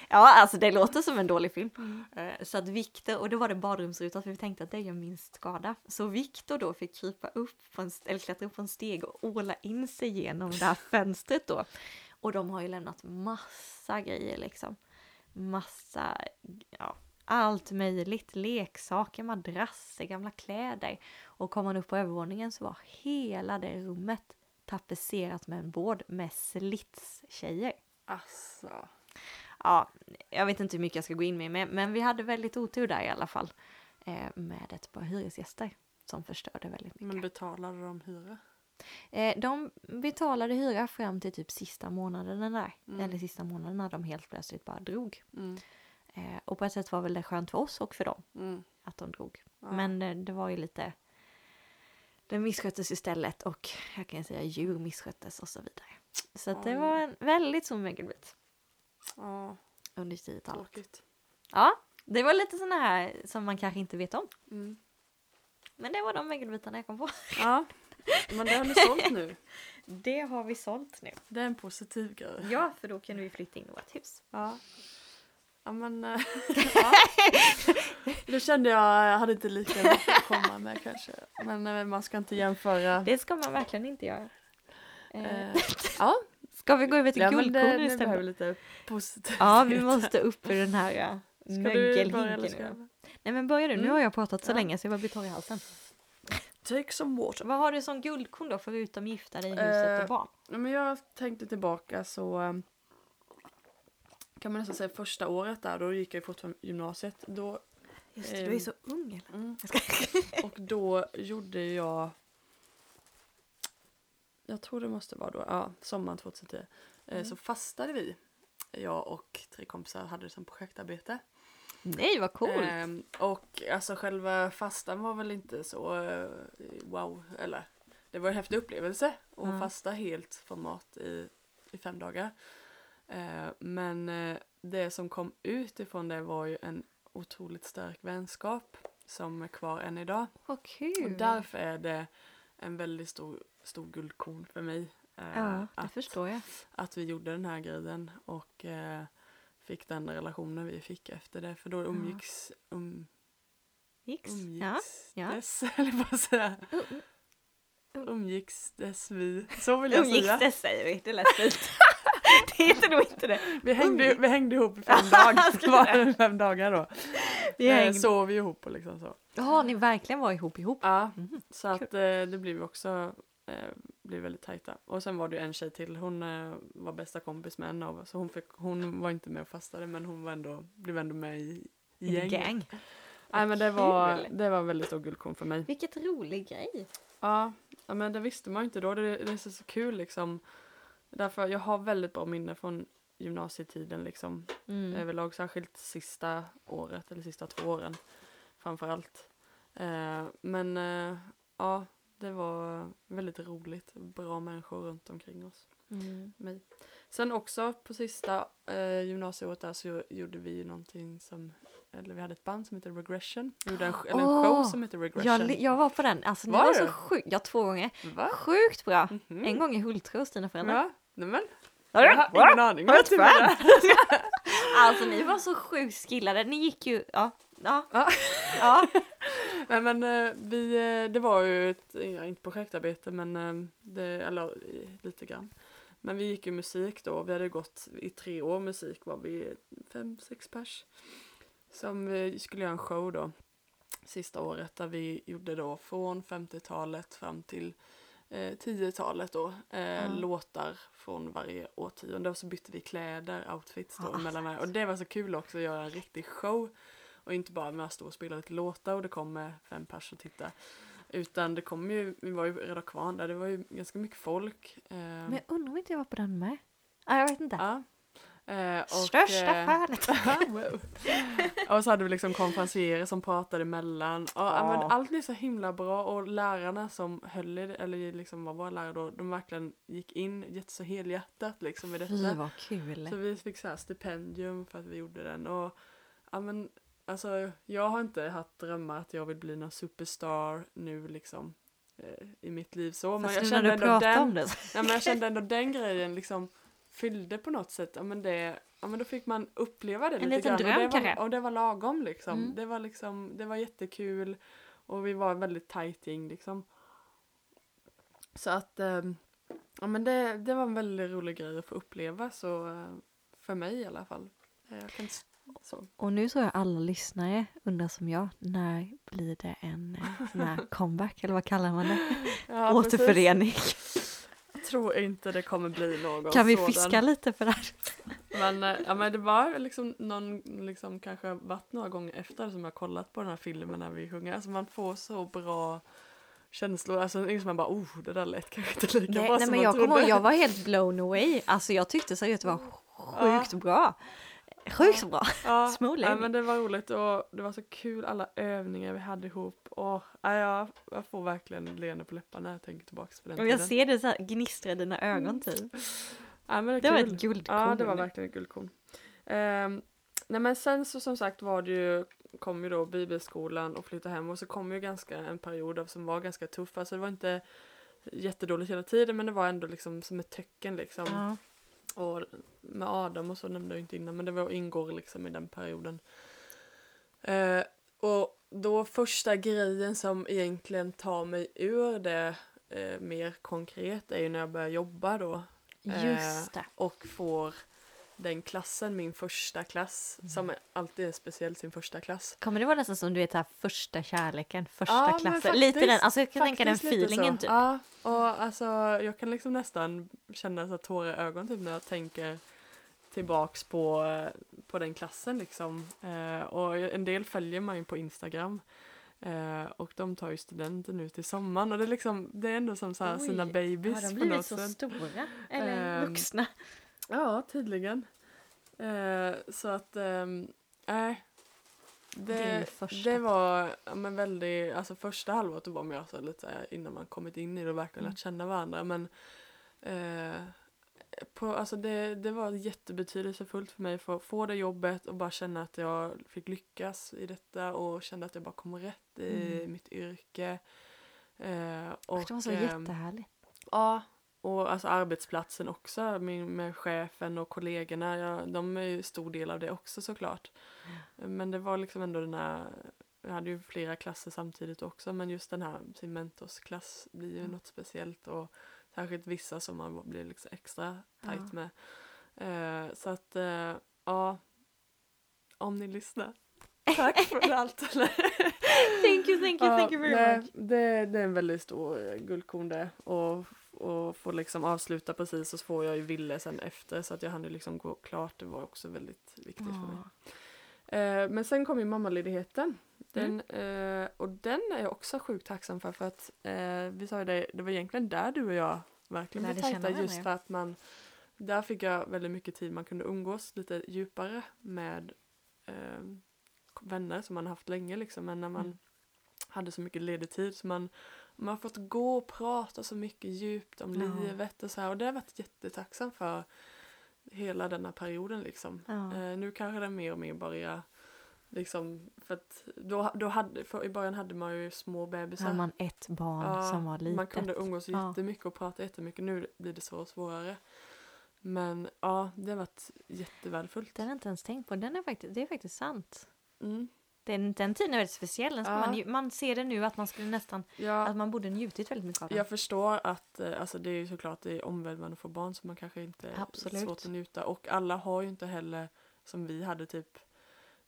Ja, alltså det låter som en dålig film. Mm. Eh, Så att Viktor, och då var det badrumsrutan för vi tänkte att det gör minst skada. Så Viktor då fick krypa upp, på en, eller klättra upp på en steg och åla in sig genom det här fönstret då. Och de har ju lämnat massa grejer liksom. Massa, ja, allt möjligt. Leksaker, madrasser, gamla kläder. Och kom man upp på övervåningen så var hela det rummet tapetserat med en bord med slitstjejer. Alltså. Ja, jag vet inte hur mycket jag ska gå in med, men, men vi hade väldigt otur där i alla fall. Eh, med ett par hyresgäster som förstörde väldigt mycket. Men betalade de hyra? Eh, de betalade hyra fram till typ sista månaden där. Mm. Eller sista månaden när de helt plötsligt bara drog. Mm. Eh, och på ett sätt var väl det skönt för oss och för dem Mm. att de drog. Ja. Men eh, det var ju lite... Det missköttes istället och jag kan säga djur missköttes och så vidare. Så att det var en väldigt stor mögelbit Ja, under 10-talet. tråkigt. Ja, det var lite såna här som man kanske inte vet om. Mm. Men det var de mögelbitarna jag kom på. Ja, men det har ni sålt nu. Det har vi sålt nu. Det är en positiv grej. Ja, för då kan vi flytta in i vårt hus. Ja. Ja men... eh, ja. Det kände jag, jag hade inte lika mycket att komma med kanske. Men eh, man ska inte jämföra. Det ska man verkligen inte göra. Eh, Eh, ja, ska vi gå över till ja guldkorn istället? lite positivt. Ja, vi måste upp ur den här ja, mögelhinken nu. Nej men börja du, nu Mm. har jag pratat så Ja. länge så jag bara blir torr i halsen. Take some water. Vad har du som guldkorn då förutom gifta dig, huset Eh, och barn? Ja, men jag tänkte tillbaka så kan man nästan säga första året där, då gick jag fortfarande gymnasiet. Då, Just det, du är ehm, så ung eller? mm, och då gjorde jag, jag tror det måste vara då, ja, sommaren 2010, eh, Mm. så fastade vi. Jag och tre kompisar hade det som projektarbete. Nej vad coolt! Ehm, och alltså själva fastan var väl inte så eh, wow, eller det var en häftig upplevelse att Mm. fasta helt från mat i, i fem dagar. Eh, men eh, det som kom ut ifrån det var ju en otroligt stark vänskap som är kvar än idag. vad Och kul! därför är det en väldigt stor, stor guldkorn för mig. eh, ja, det att, förstår jag. att vi gjorde den här grejen och eh, fick den relationen vi fick efter det. För då umgicks, um, Gick? Ja. umgicks ja. dess, eller vad säga. Um- um- Umgicks dess vi. Så vill jag Umgicks säga. det säger vi, det lät fint. det heter nog inte det. Vi hängde, vi hängde ihop i fem Var det fem dagar då. Vi Eh, sov ihop och liksom så. Ja, ni verkligen var ihop ihop. Ja, Mhm. så att eh, det blev också eh, blev väldigt tajta. Och sen var det en tjej till. Hon eh, var bästa kompis med en av oss. Hon, fick, hon var inte med och fastade men hon var ändå, blev ändå med i, i gänget. gang. Nej men det var, det var väldigt stor guldkorn för mig. Vilket rolig grej. Ja, ja men det visste man ju inte då. Det, det är så, så kul liksom. Därför jag har väldigt bra minne från gymnasietiden liksom. Mm. Överlag särskilt sista året eller sista två åren framför allt. Eh, men eh, ja, det var väldigt roligt. Bra människor runt omkring oss. Mm. Mig. Sen också på sista eh, gymnasieåret där så gjorde vi ju någonting som, eller vi hade ett band som heter Regression. Vi gjorde en, eller en show som heter Regression. Jag, jag var på den. Alltså, Var var så sjukt. Ja, två gånger. Va? Sjukt bra. Mhm. En gång i Hultsjö hos dina föräldrar. Ja, nej men. Ja, Jag har ingen aning. Vad? Alltså ni var så sjukt skillade. Ni gick ju, ja. Ja. Ja. ja. Nej men eh, vi, eh, det var ju ett, ja, inte projektarbete men eh, det, eller lite grann. Men vi gick ju musik då, vi hade gått i tre år musik var vi fem, sex pers. Som vi skulle göra en show då. Sista året där vi gjorde då från 50-talet fram till eh, 10-talet då, eh, Ja. låtar från varje årtionde och så bytte vi kläder, outfits då Ja, mellan varje. Och det var så kul också att göra en riktig show. Och inte bara med att stå och spela lite låtar och det kommer fem pers och titta. Utan det kom ju, vi var ju Röda Kvarn där, det var ju ganska mycket folk. Eh, Men jag undrar om inte jag var på den med. Ah, jag vet inte. ja. Eh, och, Största eh, fanet. wow. Och så hade vi liksom konferencierer som pratade emellan. Och, ja. men allt blev så himla bra och lärarna som höll i det, eller liksom var våra lärare då, de verkligen gick in jätte så helhjärtat liksom i Fy detta. vad kul. Så vi fick så här stipendium för att vi gjorde den och ja men alltså jag har inte haft drömmar att jag vill bli någon superstar nu liksom eh, i mitt liv så. Men Fast jag nu kände när du ändå pratar den, om det. Ja, men jag kände ändå den grejen liksom fyllde på något sätt, ja men det, ja men då fick man uppleva det En lite grann. och, dröm det var, kanske? och det var lagom liksom. Mm. Det var liksom, det var jättekul och vi var väldigt tajt gäng liksom. Så att, ehm, ja men det, det var en väldigt rolig grej att få uppleva så, eh, för mig i alla fall. Eh, Jag kan, så. Och nu tror jag alla lyssnare undrar som jag, när blir det en eh, sån här comeback eller vad kallar man det? Ja, Återförening. precis. Jag tror inte det kommer bli någon Kan vi sådan. fiska lite för det här? Men, eh, ja, men det var liksom någon, liksom kanske varit några gånger efter som jag kollat på den här filmen när vi sjunger. Alltså man får så bra känslor. Alltså liksom man bara oh det där lät kanske inte lika Nej, bra nej som men man jag kommer trodde. ihåg, jag var helt blown away. Alltså jag tyckte seriöst det var sjukt bra. Sjukt bra. ja, Smooth ja, men det var roligt och det var så kul alla övningar vi hade ihop. Och, ja, jag, jag får verkligen leende på läpparna när jag tänker tillbaka på den Och jag tiden. ser det så här gnistra i dina ögon typ. Ja, men det, Det var ett guldkorn. Ja, det var verkligen ett guldkorn. Ehm, nej men sen så som sagt var det ju, kom ju då bibelskolan och flyttade hem och så kom ju ganska en period av, som var ganska tuff. Alltså det var inte jättedåligt hela tiden men det var ändå liksom som ett tecken liksom. Ja. Och med Adam och så nämnde jag inte innan men det var, ingår liksom i den perioden. Eh, och då första grejen som egentligen tar mig ur det eh, mer konkret är ju när jag börjar jobba då Just det. och får den klassen, min första klass, Mm. som alltid är speciell sin första klass. Kommer det vara nästan som du vet här, första kärleken, första Ja, klassen? lite den, alltså jag kan tänka den feelingen typ. Ja, och alltså jag kan liksom nästan känna så här tårar i ögonen typ när jag tänker tillbaks på, eh, på den klassen liksom. Eh, och en del följer man ju på Instagram. Eh, och de tar ju studenten nu till sommaren och det är liksom, det är ändå som så här Oj, sina babies Har de blivit så sätt. stora? Eller Ehm, vuxna? Ja, tydligen. Eh, så att, ehm, nej. Din det, det var men väldigt, alltså första halvåret var man alltså lite så här, innan man kommit in i det och verkligen Mm. lärt känna varandra men eh, på, alltså det, det var jättebetydelsefullt för mig att få det jobbet och bara känna att jag fick lyckas i detta och kände att jag bara kom rätt i Mm. mitt yrke. Eh, och, det var så ehm, jättehärligt. Ja, och alltså arbetsplatsen också med, chefen och kollegorna. Ja, de är ju stor del av det också såklart. Men det var liksom ändå den här, jag hade ju flera klasser samtidigt också men just den här sin mentorsklass blir ju Mm. något speciellt och särskilt vissa som man blir liksom extra tajt Ja. med. Eh, så att eh, ja, om ni lyssnar. Tack för allt. Thank you, thank you, thank you very det, much. Det, det är en väldigt stor eh, guldkorn det. Och, och få liksom avsluta precis och så får jag ju Ville sen efter så att jag hann ju liksom gå klart. Det var också väldigt viktigt för mig. Ja. Eh, men sen kom ju mammaledigheten. Den, eh, och den är jag också sjukt tacksam för för att eh, vi sa ju det, det var egentligen där du och jag verkligen blev tajta just för att man där fick jag väldigt mycket tid man kunde umgås lite djupare med eh, vänner som man haft länge liksom men när man Mm. hade så mycket ledig tid så man man har fått gå och prata så mycket djupt om Ja. livet och så här och det har jag varit jättetacksam för hela denna perioden liksom. Ja. Eh, nu kanske det mer och mer börjar liksom för att då, då hade, i början hade man ju små bebisar. Har man ett barn Ja, som var litet. Man kunde umgås Ja. jättemycket och prata jättemycket. Nu blir det svårare och svårare. Men ja, det har varit jättevärdefullt. Den har jag inte ens tänkt på. Den är faktiskt, det är faktiskt sant. Mm. Den, den tiden är väldigt speciell. Den ska Ja. man, ju- man ser det nu att man skulle nästan, Ja, att man borde njutit väldigt mycket av den. jag förstår att eh, alltså det är ju såklart det är omvälvande att få barn så man kanske inte Absolut. svårt att njuta. Och alla har ju inte heller som vi hade typ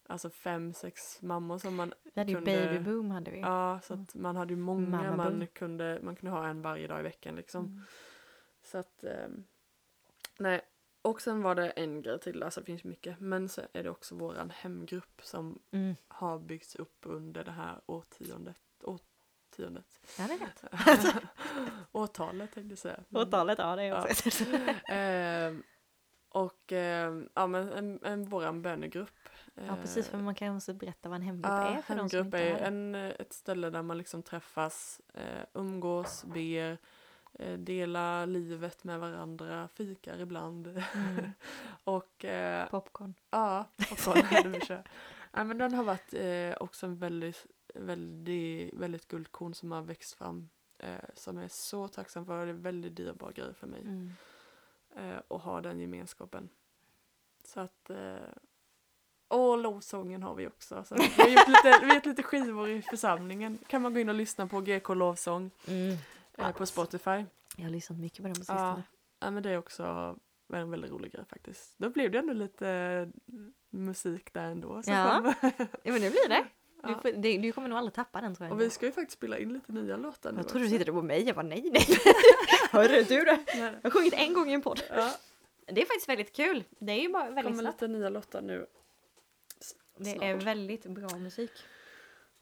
alltså fem, sex mammor som man Vi hade ju kunde- babyboom hade vi. Ja, så att man hade ju många man kunde, man kunde ha en varje dag i veckan liksom. Mm. Så att, ehm, nej. Och sen var det en grej till, alltså det finns mycket. Men så är det också våran hemgrupp som Mm. har byggts upp under det här årtiondet. årtiondet. Ja, det är rätt. Årtalet tänkte jag säga. Men- Årtalet, ja det är Ja. också Ehm, och ehm, ja men en, en våran bönegrupp. Ja precis, för man kan också berätta vad en hemgrupp Ja, är för de som hemgrupp inte är en, eh, ett ställe där man liksom träffas, eh, umgås, ber, eh, delar livet med varandra, fikar ibland. Mm. och eh, Popcorn. ja, popcorn hade vi kört. Ja, men den har varit eh, också en väldigt, väldigt, väldigt guldkorn som har växt fram. Eh, som jag är så tacksam för. Det är väldigt dyrbar grej för mig. Mm. Eh, och ha den gemenskapen. Så att eh, och lovsången har vi också. Så vi har gjort lite, vi har gjort lite skivor i församlingen. Kan man gå in och lyssna på GK lovsång Mm. Eh, på Spotify. Jag har lyssnat mycket på den på Ja, sistone. ja, men det är också en väldigt rolig grej faktiskt. Då blev det ändå lite eh, musik där ändå. som Ja. Ja men det blir det. Du, Ja. det, du kommer nog aldrig tappa den tror jag. Och vi ska ju faktiskt spela in lite nya låtar nu jag trodde du tittade på mig, jag var nej nej. Hörru du då? Jag har sjungit en gång i en podd. Ja, Det är faktiskt väldigt kul. Det är ju bara väldigt kommer snabbt. lite nya låtar nu. Det är väldigt bra musik.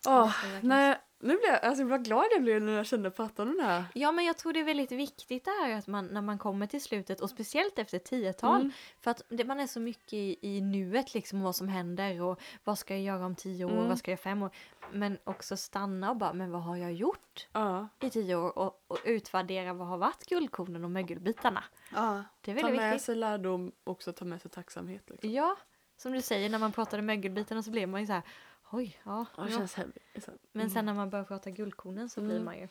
Åh, verkligen nej, nu blev jag, alltså vad glad jag blev när jag kände den här. Ja men jag tror det är väldigt viktigt det här att man när man kommer till slutet och speciellt efter tiotal Mm. för att det, man är så mycket i, i nuet liksom vad som händer och vad ska jag göra om tio år, Mm. vad ska jag göra fem år men också stanna och bara men vad har jag gjort Ja. i tio år och, och utvärdera vad har varit guldkornen och mögelbitarna. ja. Det är Ta väldigt med viktigt. sig lärdom också ta med sig tacksamhet. Liksom. Ja, som du säger när man pratade mögelbitarna så blev man ju så här oj ja. Ja, det känns heavy. Så. Men sen när man börjar prata guldkornen så blir Mm. man ju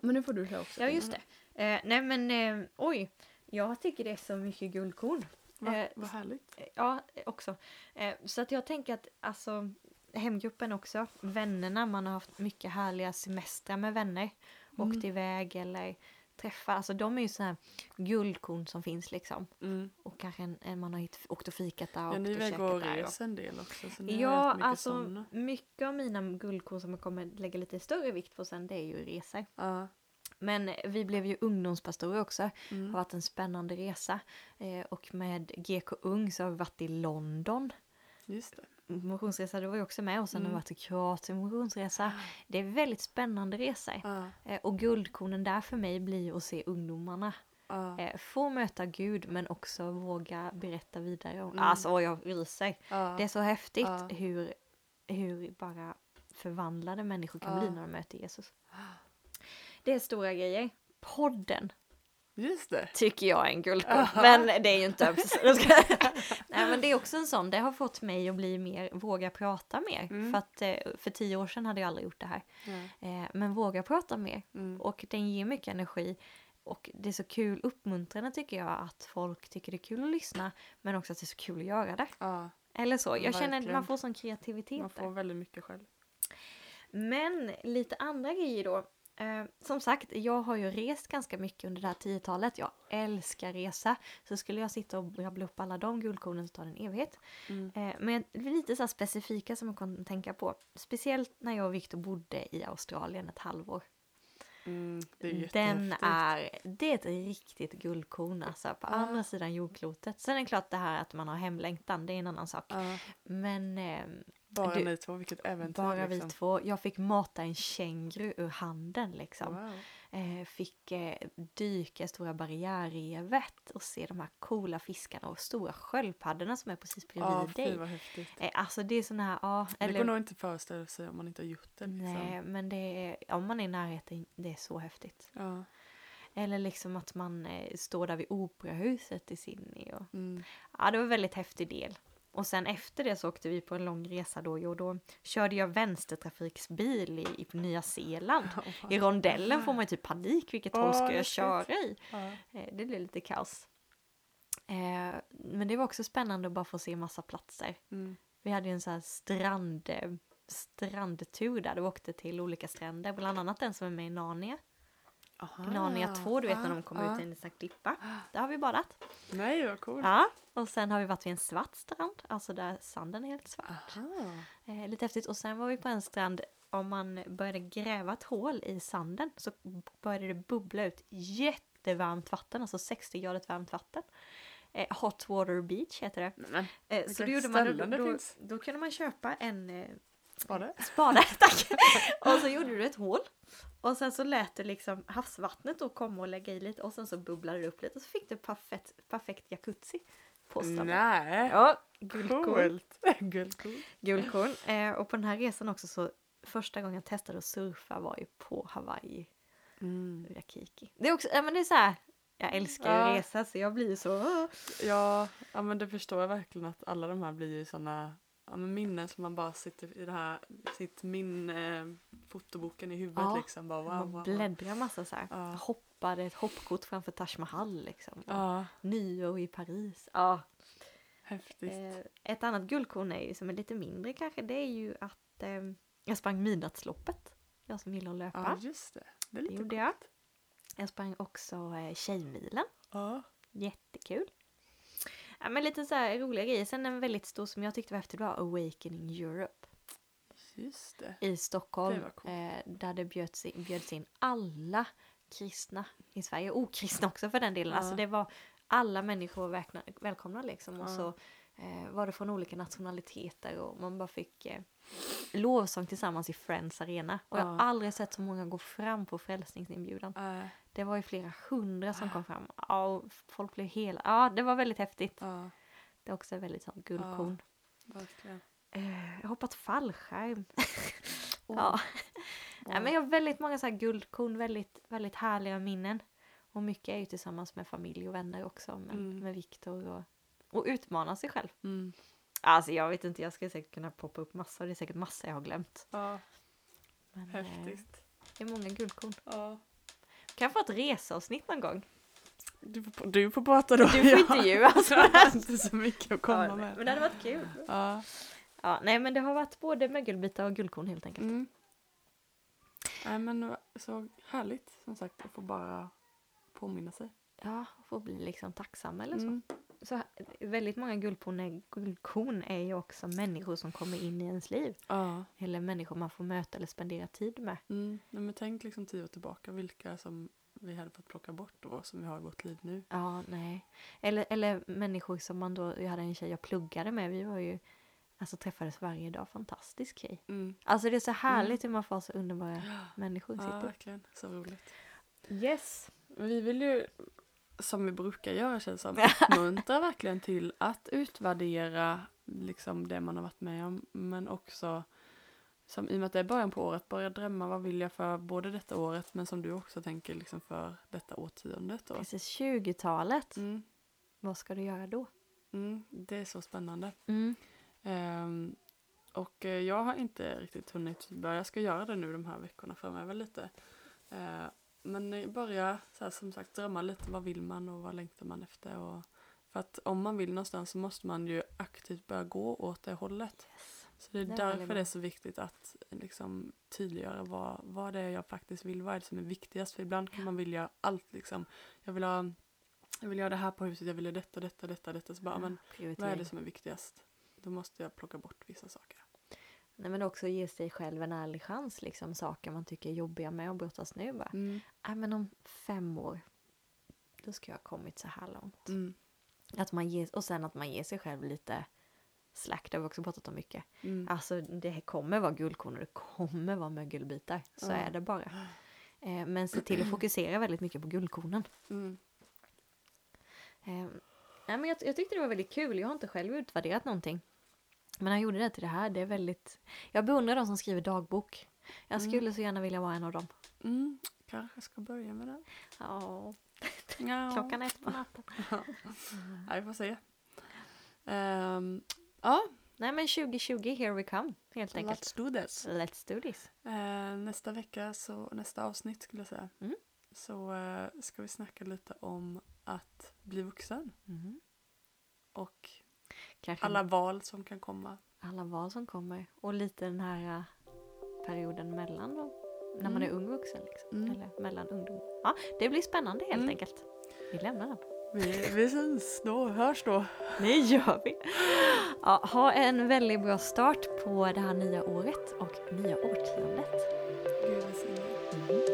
Men nu får du köra också. Ja just det. Eh, nej men eh, oj, jag tycker det är så mycket guldkorn. Va, Eh, vad härligt. Ja, också. Eh, så att jag tänker att alltså hemgruppen också, vännerna, man har haft mycket härliga semestrar med vänner. Åkt Mm. iväg eller träffat, alltså de är ju så här guldkorn som finns liksom. Mm. Och kanske en, en man har hit, åkt och fikat där och Ja, ni iväg käkat och reser en del också. Så ni Ja, mycket alltså såna. mycket av mina guldkorn som jag kommer lägga lite större vikt på sen det är ju resor. Ja. Men vi blev ju ungdomspastorer också. Det Mm. har varit en spännande resa. Eh, och med GK Ung så har vi varit i London. Just det. Motionsresa, då var jag också med. Och sen har Mm. vi varit i Kroatien motionsresa. Det är väldigt spännande resor. Ja. Eh, och guldkornen där för mig blir ju att se ungdomarna. Ja. Eh, få möta Gud men också våga berätta vidare. Om, Mm. Alltså jag ryser. Ja. Det är så häftigt Ja. hur, hur bara förvandlade människor kan bli när de möter Jesus. Det är stora grejer. Podden Just det. tycker jag är en guldkorn. Aha. Men det är ju inte Nej men det är också en sån, det har fått mig att bli mer, våga prata mer. Mm. För att eh, för tio år sedan hade jag aldrig gjort det här. Eh, Men våga prata mer. Mm. Och den ger mycket energi. Och det är så kul, uppmuntrande tycker jag att folk tycker det är kul att lyssna. Men också att det är så kul att göra det. Ja. Eller så, jag känner att Verkligen. man får sån kreativitet Man där. får väldigt mycket själv. Men lite andra grejer då. Eh, som sagt, jag har ju rest ganska mycket under det här tiotalet. Jag älskar resa. Så skulle jag sitta och rabbla upp alla de guldkornen så tar det en evighet. Mm. Eh, men lite så här specifika som man kan tänka på. Speciellt när jag och Victor bodde i Australien ett halvår. Mm. Är Den är, det är ett riktigt guldkorn alltså på Ja. andra sidan jordklotet. Sen är det klart det här att man har hemlängtan, det är en annan sak. Men ehm, Bara Du- ni två, vilket äventyr. bara vi liksom. två. Jag fick mata en känguru ur handen liksom. Wow. Eh, fick eh, dyka stora barriärrevet och se de här coola fiskarna och stora sköldpaddorna som är precis bredvid fy dig. vad häftigt. Eh, alltså det är såna här, ja. Det går nog inte föreställa sig om man inte har gjort det. Liksom. nej, men det är, om man är i närheten, det är så häftigt. Ja. Eller liksom att man eh, står där vid operahuset i Sydney. Och, Mm. ja, det var en väldigt häftig del. Och sen efter det så åkte vi på en lång resa då. Jo, då körde jag vänstertrafiksbil i, i Nya Zeeland. I rondellen får man ju typ panik, vilket håll Åh, ska jag köra i? Eh, Det blev lite kaos. Eh, Men det var också spännande att bara få se massa platser. Mm. Vi hade ju en sån här strand, strandtur där. Vi åkte till olika stränder, bland annat den som är med i Narnia. Gnania 2, du vet när de kommer ut i en liten klippa. Där har vi badat. Nej, vad coolt. Ja, och sen har vi varit vid en svart strand, alltså där sanden är helt svart. Eh, lite häftigt. Och sen var vi på en strand, om man började gräva ett hål i sanden så började det bubbla ut jättevarmt vatten, alltså 60 grader varmt vatten. Eh, Hot Water Beach heter det. Men, Eh, så då, gjorde man, då, då, då kunde man köpa en eh, det? spade, tack! och så gjorde du ett hål. Och sen så lät du liksom havsvattnet då komma och lägga i lite och sen så bubblade det upp lite och så fick du perfekt, perfekt jacuzzi på stranden. Nej. Ja, guldkorn. Guldkorn. Guldkorn. Eh, och på den här resan också så första gången jag testade att surfa var ju på Hawaii, Mm. Waikiki. Det är också, ja men det är så här, jag älskar ju Ja. resa så jag blir ju så. Ja, ja, men det förstår jag verkligen att alla de här blir ju såna ja, men minnen som man bara sitter i det här, sitt minne, fotoboken i huvudet Ja, liksom. Bara, wow, man wow, wow. bläddrar massa så här. Ja. Hoppade ett hoppkort framför Taj Mahal liksom. Ja, Nyår i Paris. Ja. häftigt. Eh, ett annat guldkorn är ju, som är lite mindre kanske, det är ju att eh, jag sprang midnattsloppet. Jag som gillar att löpa. Ja, just det. Det är det lite gjorde jag. Jag sprang också eh, Tjejmilen. Ja. Jättekul. Ja, men lite så här roliga grejer. Sen en väldigt stor som jag tyckte var häftig var Awakening Europe Just det. i Stockholm. Det var coolt. eh, där det bjöds in, bjöds in alla kristna i Sverige. Okristna också för den delen. Ja. Alltså det var alla människor väkna, välkomna liksom. Och Ja. så eh, var det från olika nationaliteter och man bara fick eh, lovsång tillsammans i Friends Arena. Och jag har Ja. aldrig sett så många gå fram på frälsningsinbjudan. Det var ju flera hundra som kom fram. Ja, folk blev hela... Ja, det var väldigt häftigt. ja, Det är också väldigt sånt guldkorn. verkligen. Eh, jag har hoppat fallskärm. Oh. Ja. Ja. ja, men jag har väldigt många så här guldkorn, väldigt, väldigt härliga minnen. Och mycket är ju tillsammans med familj och vänner också. Men, Mm. Med Viktor och, och utmana sig själv. Mm. Alltså jag vet inte, jag skulle säkert kunna poppa upp massor. Det är säkert massor jag har glömt. Ja, Men, eh, häftigt. det är många guldkorn. Ja. Kan få ett reseavsnitt någon gång? Du, får, du får prata då. Du får intervjua. Alltså. Jag har inte så mycket att komma Ja, med. men det hade varit kul. Ja. Ja, nej men det har varit både mögelbitar och guldkorn helt enkelt. Mm. Nej men så härligt som sagt att få bara påminna sig. Ja, få bli liksom tacksam eller så. Mm. Så. Väldigt många guldkorn är, guldkorn är ju också människor som kommer in i ens liv. Ja. Eller människor man får möta eller spendera tid med. Mm. Nej, men tänk liksom tio år tillbaka vilka som vi hade fått plocka bort då som vi har i vårt liv nu. Ja, nej. Eller, eller människor som man då, jag hade en tjej jag pluggade med, vi var ju, alltså träffades varje dag, fantastisk tjej. Mm. Alltså det är så härligt hur man får så underbara människor Ja, verkligen. Så roligt. Yes. Men Vi vill ju, som vi brukar göra känns som, uppmuntra verkligen till att utvärdera liksom det man har varit med om. Men också, som, i och med att det är början på året, börja drömma vad vill jag för både detta året men som du också tänker liksom för detta årtiondet. Då. Precis, 20-talet. Mm, Vad ska du göra då? mm, det är så spännande. Mm. Ehm, och eh, jag har inte riktigt hunnit börja, jag ska göra det nu de här veckorna framöver lite. Eh, men börja så här, som sagt drömma lite, vad vill man och vad längtar man efter? Och, för att om man vill någonstans så måste man ju aktivt börja gå åt det hållet. Yes. Så det är Det därför det är så viktigt att liksom, tydliggöra vad, vad det är jag faktiskt vill, vad är det som är viktigast? För ibland kan man vilja allt liksom. Jag vill ha jag vill göra det här på huset, jag vill göra detta, detta, detta, detta. Så bara, men vad är det som är viktigast? Då måste jag plocka bort vissa saker. Nej, men också ge sig själv en ärlig chans, liksom saker man tycker är jobbiga med att brottas nu bara. Mm. Nej, men om fem år, då ska jag ha kommit så här långt. Mm. Att man ger, och sen att man ger sig själv lite slack, det har vi också pratat om mycket. Mm. Alltså det kommer vara guldkorn och det kommer vara mögelbitar, så Ja. är det bara. Eh, men se till att fokusera väldigt mycket på guldkornen. Mm. Eh, nej, men jag, jag tyckte det var väldigt kul, jag har inte själv utvärderat någonting. Men jag gjorde det till det här, det är väldigt... Jag beundrar de som skriver dagbok. Jag Mm. skulle så gärna vilja vara en av dem. Mm. Kanske ska börja med det. Ja, Ja. klockan ett på natten. Ja, vi får se. Ehm, ja, Nej men 2020, here we come, helt enkelt. let's do this. Let's do this. Eh, nästa vecka, så nästa avsnitt skulle jag säga, Mm. så eh, ska vi snacka lite om att bli vuxen Mhm. och Kanske alla val som kan komma. alla val som kommer. Och lite den här äh, perioden mellan då. när man är Mm. ung vuxen. Liksom. Mm. Eller mellan ungdom. Ja, det blir spännande helt Mm. enkelt. Vi lämnar den. Vi, vi syns då, hörs då. Det gör vi. Ja, ha en väldigt bra start på det här nya året och nya årtiondet. Gud välsigne. Så